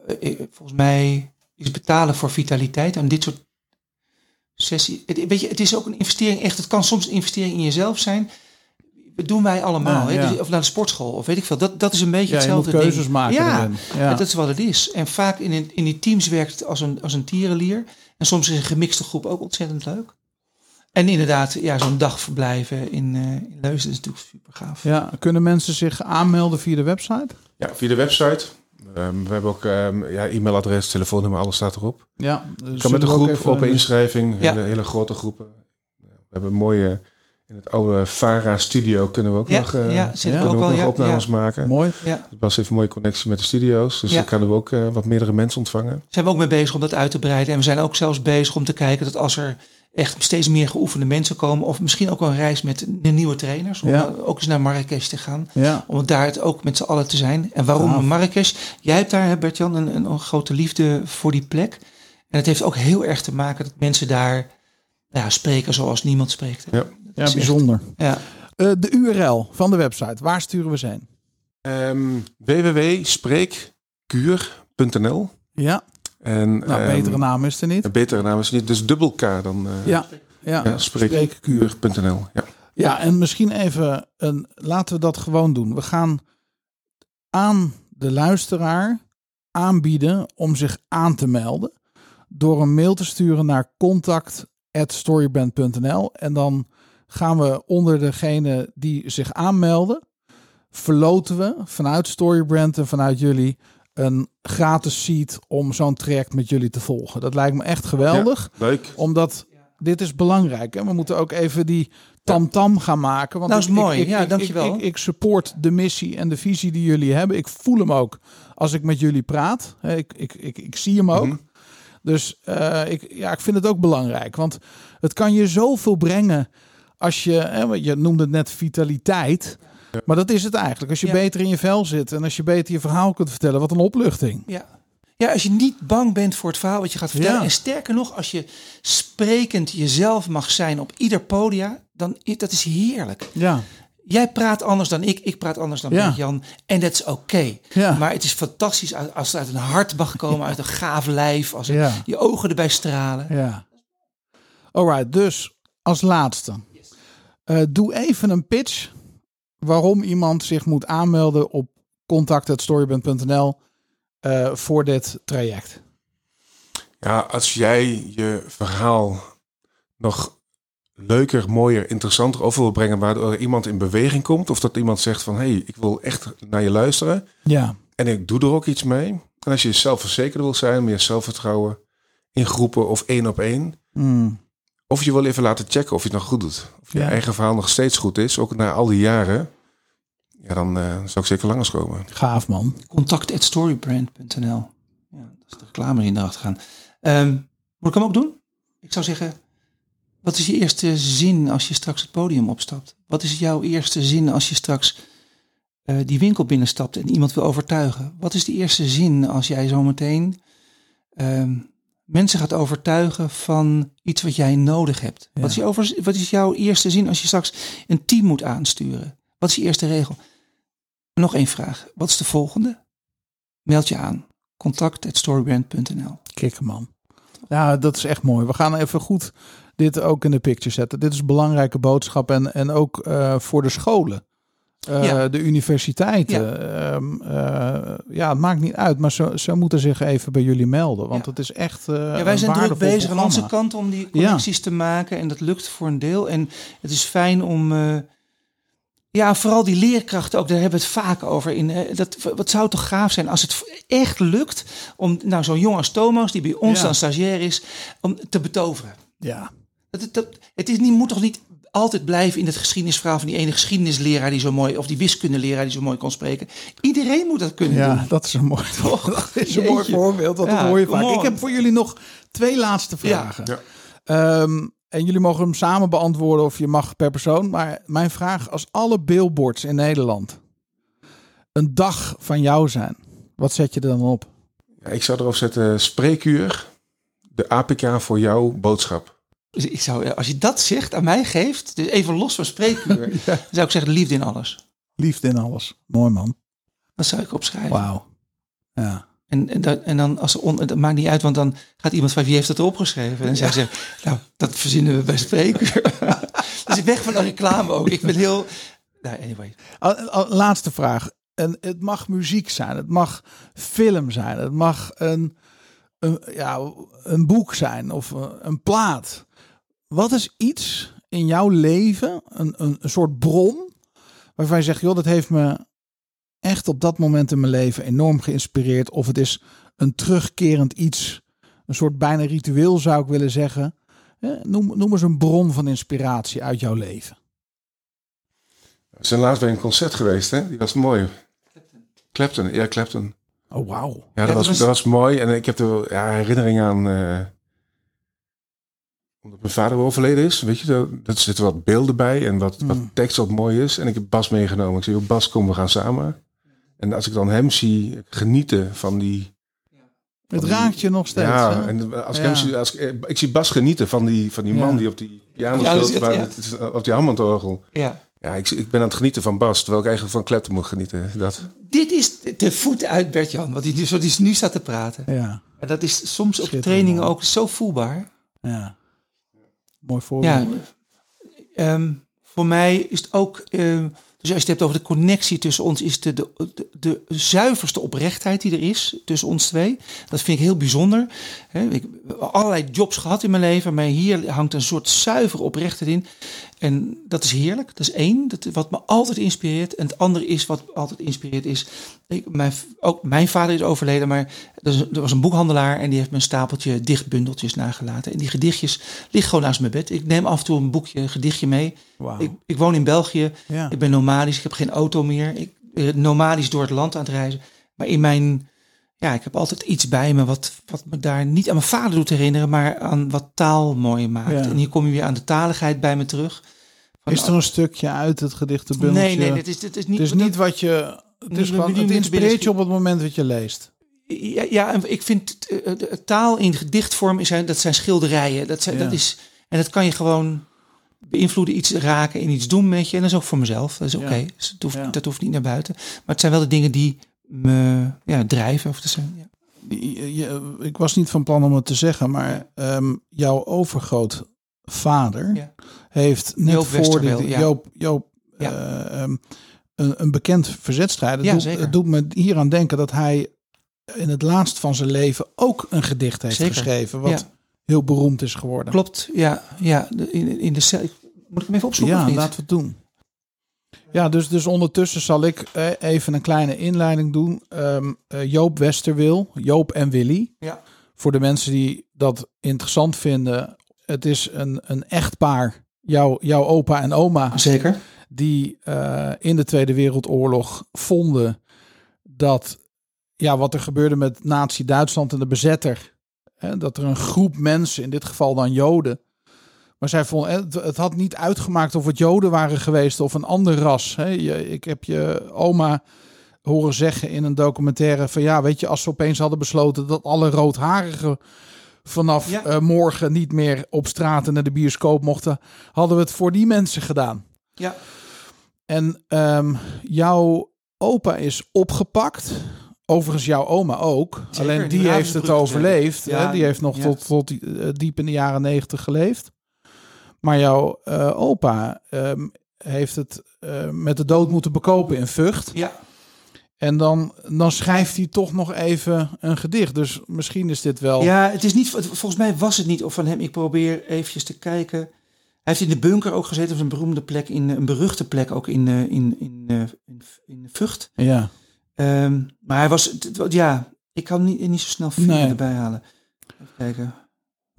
Eh, eh, volgens mij is betalen voor vitaliteit aan dit soort sessie. Het, weet je, het is ook een investering, echt. Het kan soms een investering in jezelf zijn. Dat doen wij allemaal. Ja, hè? ja. Dus- of naar de sportschool, of weet ik veel. Dat, dat is een beetje Ja, je moet hetzelfde keuzes ding. maken. Ja, dat is wat het is. En vaak in, in die teams werkt het als een, als een tierenlier. En soms is een gemixte groep ook ontzettend leuk. En inderdaad, ja, zo'n dag verblijven in, eh in Leusden is natuurlijk super gaaf. ja. Kunnen mensen zich aanmelden via de website? Ja, via de website. Ehm, we hebben ook ehm, ja, e-mailadres, telefoonnummer, alles staat erop. Ja. Je kan met een groep, open inschrijving, Ja. hele, hele grote groepen. We hebben een mooie, in het oude Vara studio kunnen we ook Ja, nog, eh, ja, zit ja. kunnen ook ook nog Ja, opnames ja, maken. Mooi. ja. Heeft een mooie connectie met de studio's, dus Ja. dan kunnen we ook eh, wat meerdere mensen ontvangen. zijn we ook mee bezig om dat uit te breiden. En we zijn ook zelfs bezig om te kijken dat als er echt steeds meer geoefende mensen komen, of misschien ook wel een reis met de nieuwe trainers, om Ja. ook eens naar Marrakesh te gaan. Ja. Om daar het ook met z'n allen te zijn. En waarom Gaaf. Marrakesh? Jij hebt daar, Bert-Jan, een, een, een grote liefde voor die plek. En het heeft ook heel erg te maken dat mensen daar ja, spreken zoals niemand spreekt. Ja. Ja, echt- bijzonder. ja. Eh, de URL van de website, waar sturen we ze heen? Ehm www.spreekkuur.nl Ja, En nou, ehm, betere naam is er niet. Een betere naam is niet, dus dubbel K dan. eh Ja, ja, ja, spreekkuur. spreekkuur.nl. Ja. Ja, en misschien even, een, laten we dat gewoon doen. We gaan aan de luisteraar aanbieden om zich aan te melden. Door een mail te sturen naar contact.storybrand.nl. En dan gaan we onder degene die zich aanmelden, verloten we vanuit Storybrand en vanuit jullie een gratis seat om zo'n traject met jullie te volgen. Dat lijkt me echt geweldig. Leuk. Omdat dit is belangrijk. Hè? We moeten ook even die tamtam gaan maken. Want Nou, is ik- ik- mooi. Ik, Ja, ik, dankjewel. Ik, ik, ik support de missie en de visie die jullie hebben. Ik voel hem ook als ik met jullie praat. Hè, Ik, ik, ik, ik zie hem ook. Mhm. Dus eh, ik, ja, ik vind het ook belangrijk. Want het kan je zoveel brengen als je... Hè, want je noemde het net vitaliteit. Maar dat is het eigenlijk. Als je Ja. beter in je vel zit en als je beter je verhaal kunt vertellen. Wat een opluchting. Ja. Ja, als je niet bang bent voor het verhaal wat je gaat vertellen. Ja. En sterker nog, als je sprekend jezelf mag zijn op ieder podia, dan is dat is heerlijk. Ja, Jij praat anders dan ik, ik praat anders dan Ja. Jan. En dat is oké. Ja. Maar het is fantastisch als het uit een hart mag komen, uit een gaaf lijf, als Ja. je ogen erbij stralen. Ja. Alright, dus als laatste. Eh, doe even een pitch waarom iemand zich moet aanmelden op contact.storyband.nl eh voor dit traject. Ja, als jij je verhaal nog leuker, mooier, interessanter over wil brengen, waardoor iemand in beweging komt, of dat iemand zegt van, hé, hey, ik wil echt naar je luisteren Ja, en ik doe er ook iets mee. En als je zelfverzekerd wil zijn, meer zelfvertrouwen in groepen of één op één, Mm, of je wil even laten checken of je het nog goed doet, of je Ja. eigen verhaal nog steeds goed is, ook na al die jaren, ja, dan eh, zou ik zeker langskomen. gaaf man. Contact@storybrand.nl. Ja, dat is de reclame in erachter gaan. Ehm, moet ik hem ook doen? Ik zou zeggen, wat is je eerste zin als je straks het podium opstapt? Wat is jouw eerste zin als je straks eh, die winkel binnenstapt en iemand wil overtuigen? Wat is de eerste zin als jij zometeen ehm, mensen gaat overtuigen van iets wat jij nodig hebt? Ja. Wat, is over, wat is jouw eerste zin als je straks een team moet aansturen? Wat is je eerste regel? Nog één vraag. Wat is de volgende? Meld je aan. Contact@storybrand.nl. Kikker man. Ja, dat is echt mooi. We gaan even goed dit ook in de picture zetten. Dit is een belangrijke boodschap en, en ook eh, voor de scholen. Eh, Ja. De universiteiten. Ja. ja, het maakt niet uit, maar ze, ze moeten zich even bij jullie melden. Want Ja. het is echt. eh, Ja, wij zijn druk bezig aan onze kant om die connecties te maken. En dat lukt voor een deel. En het is fijn om... eh, ja, vooral die leerkrachten ook, daar hebben we het vaak over. In, eh, dat, wat zou toch gaaf zijn als het echt lukt om nou, zo'n jongen als Thomas, die bij ons dan stagiair is, om te betoveren. Ja, Dat, dat, dat- het is niet, moet toch niet altijd blijven in het geschiedenisverhaal van die ene geschiedenisleraar die zo mooi, of die wiskundeleraar die zo mooi kon spreken. Iedereen moet dat kunnen ja doen. dat is een mooi, dat is een mooi voorbeeld. Dat Ja, hoor je come vaak. on. Ik heb voor jullie nog twee laatste vragen. Ja. Ehm, en jullie mogen hem samen beantwoorden of je mag per persoon. Maar mijn vraag, als alle billboards in Nederland een dag van jou zijn, wat zet je er dan op? Ja, ik zou erop zetten, spreekuur, de APK voor jouw boodschap. Dus ik zou, als je dat zegt aan mij geeft, dus even los van spreekuur, dan zou ik zeggen liefde in alles. Liefde in alles. Mooi man. Dat zou ik opschrijven. Wauw. Ja. En, en, dat, en dan, als on, dat maakt niet uit, want dan gaat iemand van wie heeft het erop geschreven? En zij zegt, nou, dat verzinnen we bij spreekuur. dus ik weg van de reclame ook. Ik ben heel, nou, anyway. Laatste vraag. En het mag muziek zijn, het mag film zijn, het mag een, een, ja, een boek zijn of een, een plaat. Wat is iets in jouw leven, een, een, een soort bron, waarvan je zegt, joh, dat heeft me echt op dat moment in mijn leven enorm geïnspireerd. Of het is een terugkerend iets, een soort bijna ritueel zou ik willen zeggen. Noem, noem eens een bron van inspiratie uit jouw leven. We zijn laatst bij een concert geweest, hè? Die was mooi. Clapton, ja, Clapton. Oh, wauw. Ja, dat, Ja, dat was, was- dat was mooi. En ik heb er ja, herinnering aan... eh, omdat mijn vader overleden is, weet je, daar daar zitten wat beelden bij en wat, wat Mm. tekst wat mooi is. En ik heb Bas meegenomen. Ik zei, "Joh, Bas, kom, we gaan samen. En als ik dan hem zie genieten van die... Het raakt je nog steeds. ja, hè? en als ik Ja. hem zie, als ik, ik zie Bas genieten van die, van die man Ja. die op die piano Ja, dat speelt, het, waar ja. het is, op die Hammondorgel. Ja. Ja, ik, ik ben aan het genieten van Bas, terwijl ik eigenlijk van Clapton moet genieten. Dat, Dit is de voet uit Bert-Jan, wat hij nu, zo die nu staat te praten. Ja, En dat is soms op trainingen ook zo voelbaar. ja. Mooi voorbeeld. Ja, ehm, voor mij is het ook, ehm, dus als je het hebt over de connectie tussen ons, is de, de, de, de zuiverste oprechtheid die er is tussen ons twee. Dat vind ik heel bijzonder. Hè, ik heb allerlei jobs gehad in mijn leven, maar hier hangt een soort zuivere oprechtheid in. En dat is heerlijk. Dat is één, dat, wat me altijd inspireert. En het andere is, wat me altijd inspireert, is... Ik, mijn, ook mijn vader is overleden, maar er, was een boekhandelaar... en die heeft me een stapeltje dichtbundeltjes nagelaten. En die gedichtjes liggen gewoon naast mijn bed. Ik neem af en toe een boekje, een gedichtje mee. Ik, ik woon in België. ja. Ik ben nomadisch, ik heb geen auto meer. Ik ben nomadisch door het land aan het reizen. Maar in mijn, ja, ik heb altijd iets bij me wat, wat me daar niet aan mijn vader doet herinneren, maar aan wat taal mooi maakt. Ja. En hier kom je weer aan de taligheid bij me terug. Van- Is er een stukje uit het gedichtenbundeltje? Nee, nee, dit is, dit is niet. het is niet wat je... Het, Niet is gewoon, het inspireert je op het moment dat je leest. Ja, ja, en ik vind eh, de taal in gedichtvorm is, dat zijn schilderijen. Dat, zijn, Ja. dat is, en dat kan je gewoon beïnvloeden, iets raken en iets doen met je. En dat is ook voor mezelf. Dat is oké. Ja. Dus het hoeft. Dat hoeft niet naar buiten. Maar het zijn wel de dingen die me ja, drijven. Of te zijn, ja. Je- je- ik was niet van plan om het te zeggen, maar ehm, jouw overgrootvader Ja. heeft net Joop voor ja. Joop, Joop eh, ehm, een, een bekend verzetstrijder. Ja, doet, zeker. Het doet me hier aan denken dat hij in het laatst van zijn leven ook een gedicht heeft Zeker. geschreven, wat Ja. heel beroemd is geworden. Klopt, ja. ja de- in, in de. Moet ik hem even opzoeken? Ja, laten we het doen. Ja, dus, dus ondertussen zal ik eh, even een kleine inleiding doen. Ehm, eh, Joop Westerwil, Joop en Willy. Ja. Voor de mensen die dat interessant vinden. Het is een, een echtpaar, jouw, jouw opa en oma, Zeker. die eh, in de Tweede Wereldoorlog vonden dat ja, wat er gebeurde met Nazi-Duitsland en de bezetter, hè, dat er een groep mensen, in dit geval dan Joden, maar zij vonden, het, het had niet uitgemaakt of het Joden waren geweest of een ander ras. Ik heb je oma horen zeggen in een documentaire van ja, weet je, als ze opeens hadden besloten dat alle roodharigen vanaf Ja. eh, morgen niet meer op straat en naar de bioscoop mochten, hadden we het voor die mensen gedaan. Ja. En ehm, jouw opa is opgepakt. Overigens jouw oma ook. Zeker, Alleen die heeft het overleefd. Ja, hè? Die heeft nog ja. tot, tot eh, diep in de jaren negentig geleefd. Maar jouw eh, opa ehm, heeft het eh, met de dood moeten bekopen in Vught. Ja. En dan, dan schrijft hij toch nog even een gedicht. Dus misschien is dit wel... ja, het is niet, volgens mij was het niet of van hem. Ik probeer eventjes te kijken. Hij heeft in de bunker ook gezeten, een beroemde plek, in, een beruchte plek ook in, eh, in, in, in, in Vught. Ja. Ehm, maar hij was, ja, ik kan niet, niet zo snel vinden Nee. erbij halen. Even kijken.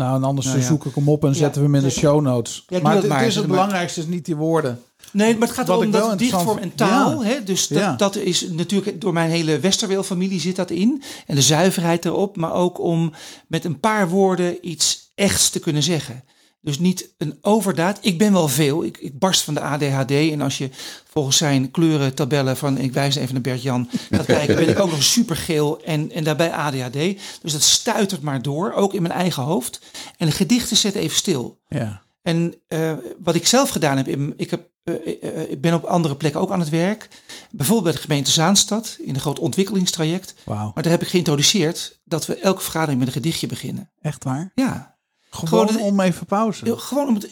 Nou, en anders Nou ja. zoek ik hem op en Ja, zetten we hem in de show notes. maar dat het, maar, het is het maar. belangrijkste is niet die woorden. Nee, maar het gaat Wat om dat dichtvorm en taal. Ja. Hè? Dus dat, Ja. dat is natuurlijk door mijn hele Westerweel-familie zit dat in. En de zuiverheid erop. Maar ook om met een paar woorden iets echts te kunnen zeggen. Dus niet een overdaad. Ik ben wel veel. Ik, ik barst van de ADHD. En als je volgens zijn kleurentabellen van... Ik wijs even naar Bert-Jan gaat kijken... ben ik ook nog supergeel en, en daarbij ADHD. Dus dat stuitert maar door. Ook in mijn eigen hoofd. En de gedichten zetten even stil. Ja. En eh, wat ik zelf gedaan heb, ik, heb eh, eh, ik ben op andere plekken ook aan het werk. Bijvoorbeeld bij de gemeente Zaanstad in een groot ontwikkelingstraject. Wauw. Maar daar heb ik geïntroduceerd dat we elke vergadering met een gedichtje beginnen. Echt waar? Ja, Gewoon, om even pauze. gewoon om het.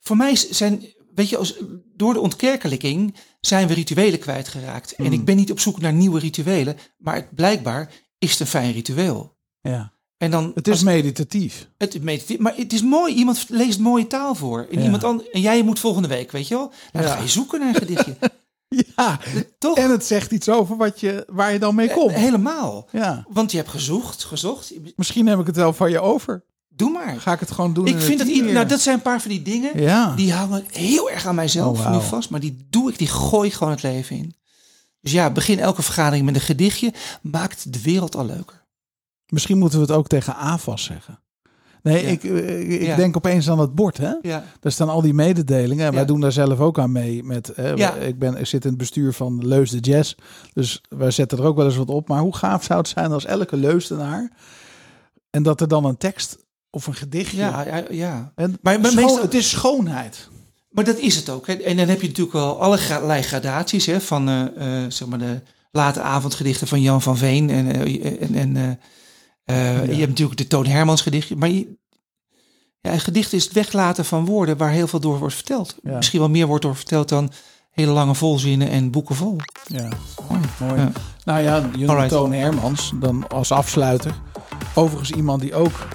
Voor mij zijn, weet je, als, door de ontkerkelijking zijn we rituelen kwijtgeraakt. En Hmm. ik ben niet op zoek naar nieuwe rituelen, maar het, blijkbaar is het een fijn ritueel. Ja. En dan, Het is als- meditatief. Het, medite- maar het is mooi. Iemand leest mooie taal voor. En, Ja. iemand an- en jij moet volgende week, weet je wel? Nou, Ja. Dan ga je zoeken naar een gedichtje. Ja. Toch? En het zegt iets over wat je, waar je dan mee komt. Eh, Helemaal. Ja. Want je hebt gezocht, gezocht. Misschien heb ik het wel van je over. Doe maar. Ga ik het gewoon doen Ik vind dat ieder, nou, dat zijn een paar van die dingen. Ja. Die hangen heel erg aan mijzelf Oh, nu vast. Maar die doe ik, die gooi ik gewoon het leven in. Dus ja, begin elke vergadering met een gedichtje. Maakt de wereld al leuker. Misschien moeten we het ook tegen AFAS zeggen. Nee, Ja. ik, eh, ik Ja. denk opeens aan het bord. Hè? Ja. Daar staan al die mededelingen. En wij doen daar zelf ook aan mee. Met, hè, Ja. ik, ben, ik zit in het bestuur van Leus de Jazz. Dus wij zetten er ook wel eens wat op. Maar hoe gaaf zou het zijn als elke Leusdenaar... en dat er dan een tekst of een gedichtje... Ja, ja, ja. En Maar- meestal- het is schoonheid. Maar dat is het ook. Hè. En dan heb je natuurlijk wel allerlei gradaties hè, van eh, eh, zeg maar de late avondgedichten van Jan van Veen. En, eh, en, en je hebt natuurlijk de Toon Hermans gedichtje. Maar je, ja, een gedicht is het weglaten van woorden waar heel veel door wordt verteld. Ja. Misschien wel meer wordt door verteld dan hele lange volzinnen en boeken vol. Ja, Mooi. mooi. Ja. Nou ja. Toon Hermans, dan als afsluiter. Overigens iemand die ook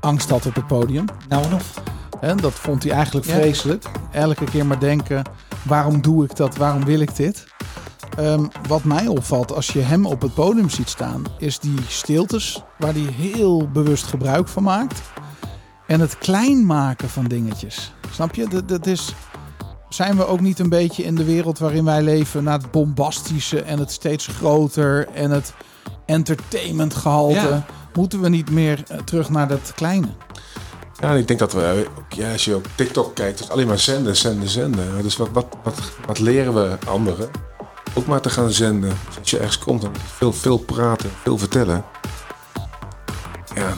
angst had op het podium. Nou en of. En dat vond hij eigenlijk Ja. vreselijk. Elke keer maar denken, waarom doe ik dat? Waarom wil ik dit? Ehm, wat mij opvalt als je hem op het podium ziet staan, is die stiltes waar hij heel bewust gebruik van maakt. En het klein maken van dingetjes. Snap je? Dat, dat is, zijn we ook niet een beetje in de wereld waarin wij leven naar het bombastische en het steeds groter en het entertainmentgehalte? Ja. Moeten we niet meer eh, terug naar dat kleine? Ja, ik denk dat we, eh, ook, ja, als je op TikTok kijkt, is alleen maar zenden, zenden, zenden. Dus wat, wat, wat, wat leren we anderen? Ook maar te gaan zenden. Dus als je ergens komt, dan veel, veel praten, veel vertellen. Ja,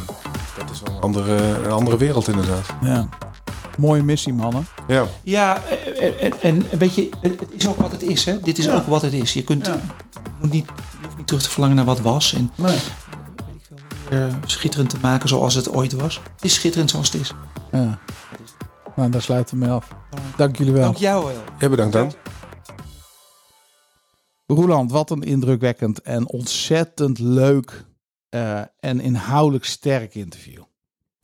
dat is wel een andere, een andere wereld inderdaad. Ja. Mooie missie, mannen. Ja, Ja, en, en, en weet je, het het is ook wat het is. Hè? Dit is ook wat het is. Je, kunt, Ja. moet niet terug te verlangen naar wat was. En Nee. eh, schitterend te maken zoals het ooit was. Het is schitterend zoals het is. Ja. Nou, daar sluiten we mee af. Dank jullie wel. Dank jou wel. ja bedankt dan. Roeland, wat een indrukwekkend en ontzettend leuk eh, en inhoudelijk sterk interview.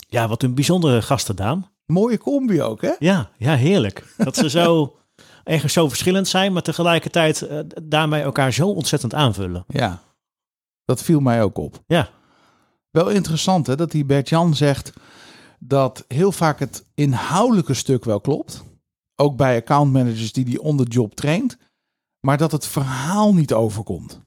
Ja, wat een bijzondere gasten, Daan. Mooie combi ook, hè? Ja, ja, heerlijk. Dat ze zo ergens zo verschillend zijn, maar tegelijkertijd eh, daarmee elkaar zo ontzettend aanvullen. Ja. Dat viel mij ook op. Ja, Wel interessant, hè, dat die Bert-Jan zegt dat heel vaak het inhoudelijke stuk wel klopt. Ook bij accountmanagers die die on the job traint. Maar dat het verhaal niet overkomt.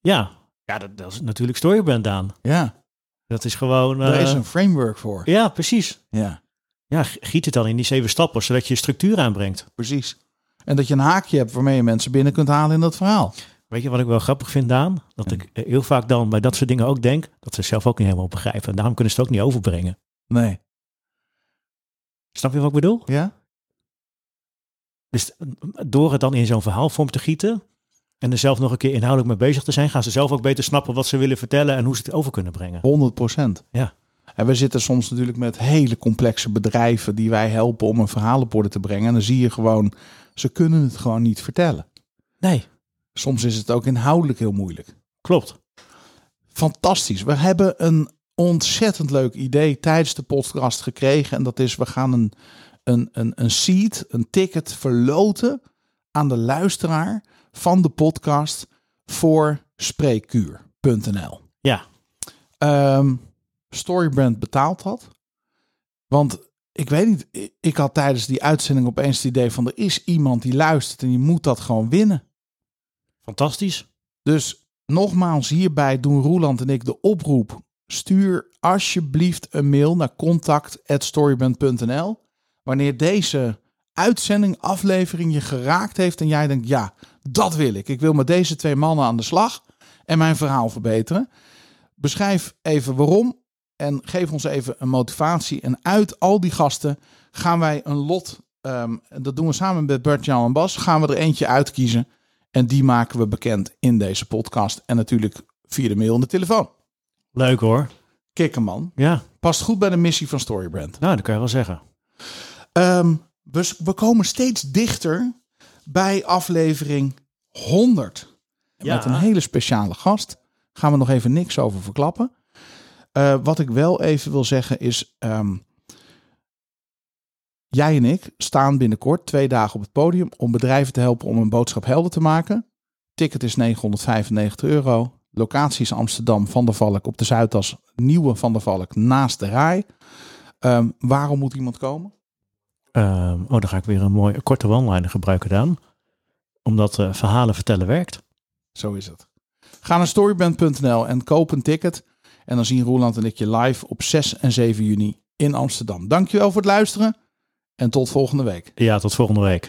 ja. ja dat, dat is natuurlijk Storybrand, Daan. Ja, Dat is gewoon... daar eh, is een framework voor. Ja, precies. Ja, Ja, giet het dan in die zeven stappen, zodat je structuur aanbrengt. precies. En dat je een haakje hebt waarmee je mensen binnen kunt halen in dat verhaal. Weet je wat ik wel grappig vind, Daan? Dat ik eh, heel vaak dan bij dat soort dingen ook denk, dat ze zelf ook niet helemaal begrijpen. En daarom kunnen ze het ook niet overbrengen. Nee. Snap je wat ik bedoel? Ja? Dus eh, door het dan in zo'n verhaalvorm te gieten en er zelf nog een keer inhoudelijk mee bezig te zijn, gaan ze zelf ook beter snappen wat ze willen vertellen en hoe ze het over kunnen brengen. 100 procent. Ja. En we zitten soms natuurlijk met hele complexe bedrijven die wij helpen om een verhaal op orde te brengen. En dan zie je gewoon, ze kunnen het gewoon niet vertellen. Nee, Soms is het ook inhoudelijk heel moeilijk. klopt. Fantastisch. We hebben een ontzettend leuk idee tijdens de podcast gekregen. En dat is, we gaan een, een, een, een seat, een ticket verloten aan de luisteraar van de podcast voor spreekuur.nl. Ja, Ehm Storybrand betaalt dat. Want ik weet niet, ik- had tijdens die uitzending opeens het idee van er is iemand die luistert en je moet dat gewoon winnen. fantastisch. Dus nogmaals, hierbij doen Roeland en ik de oproep. Stuur alsjeblieft een mail naar contact.storybrand.nl wanneer deze uitzending, aflevering je geraakt heeft en jij denkt, ja, dat wil ik. Ik wil met deze twee mannen aan de slag en mijn verhaal verbeteren. Beschrijf even waarom en geef ons even een motivatie. En uit al die gasten gaan wij een lot, ehm, dat doen we samen met Bert, Jan en Bas, gaan we er eentje uitkiezen. En die maken we bekend in deze podcast. En natuurlijk via de mail en de telefoon. Leuk hoor. Kikker man. Ja, Past goed bij de missie van Storybrand. nou, dat kan je wel zeggen. Ehm, we, we komen steeds dichter bij aflevering 100. Ja. Met een hele speciale gast. Gaan we nog even niks over verklappen. Eh, wat ik wel even wil zeggen is... ehm, jij en ik staan binnenkort twee dagen op het podium... om bedrijven te helpen om een boodschap helder te maken. Ticket is 995 euro. Locatie is Amsterdam, Van der Valk op de Zuidas. Nieuwe Van der Valk naast de Rai. Ehm, waarom moet iemand komen? Ehm, oh, dan ga ik weer een mooie korte one-liner gebruiken, Daan. Omdat eh, verhalen vertellen werkt. Zo is het. Ga naar storyband.nl en koop een ticket. En dan zien Roeland en ik je live op 6 en 7 juni in Amsterdam. Dankjewel voor het luisteren en tot volgende week. Ja, tot volgende week.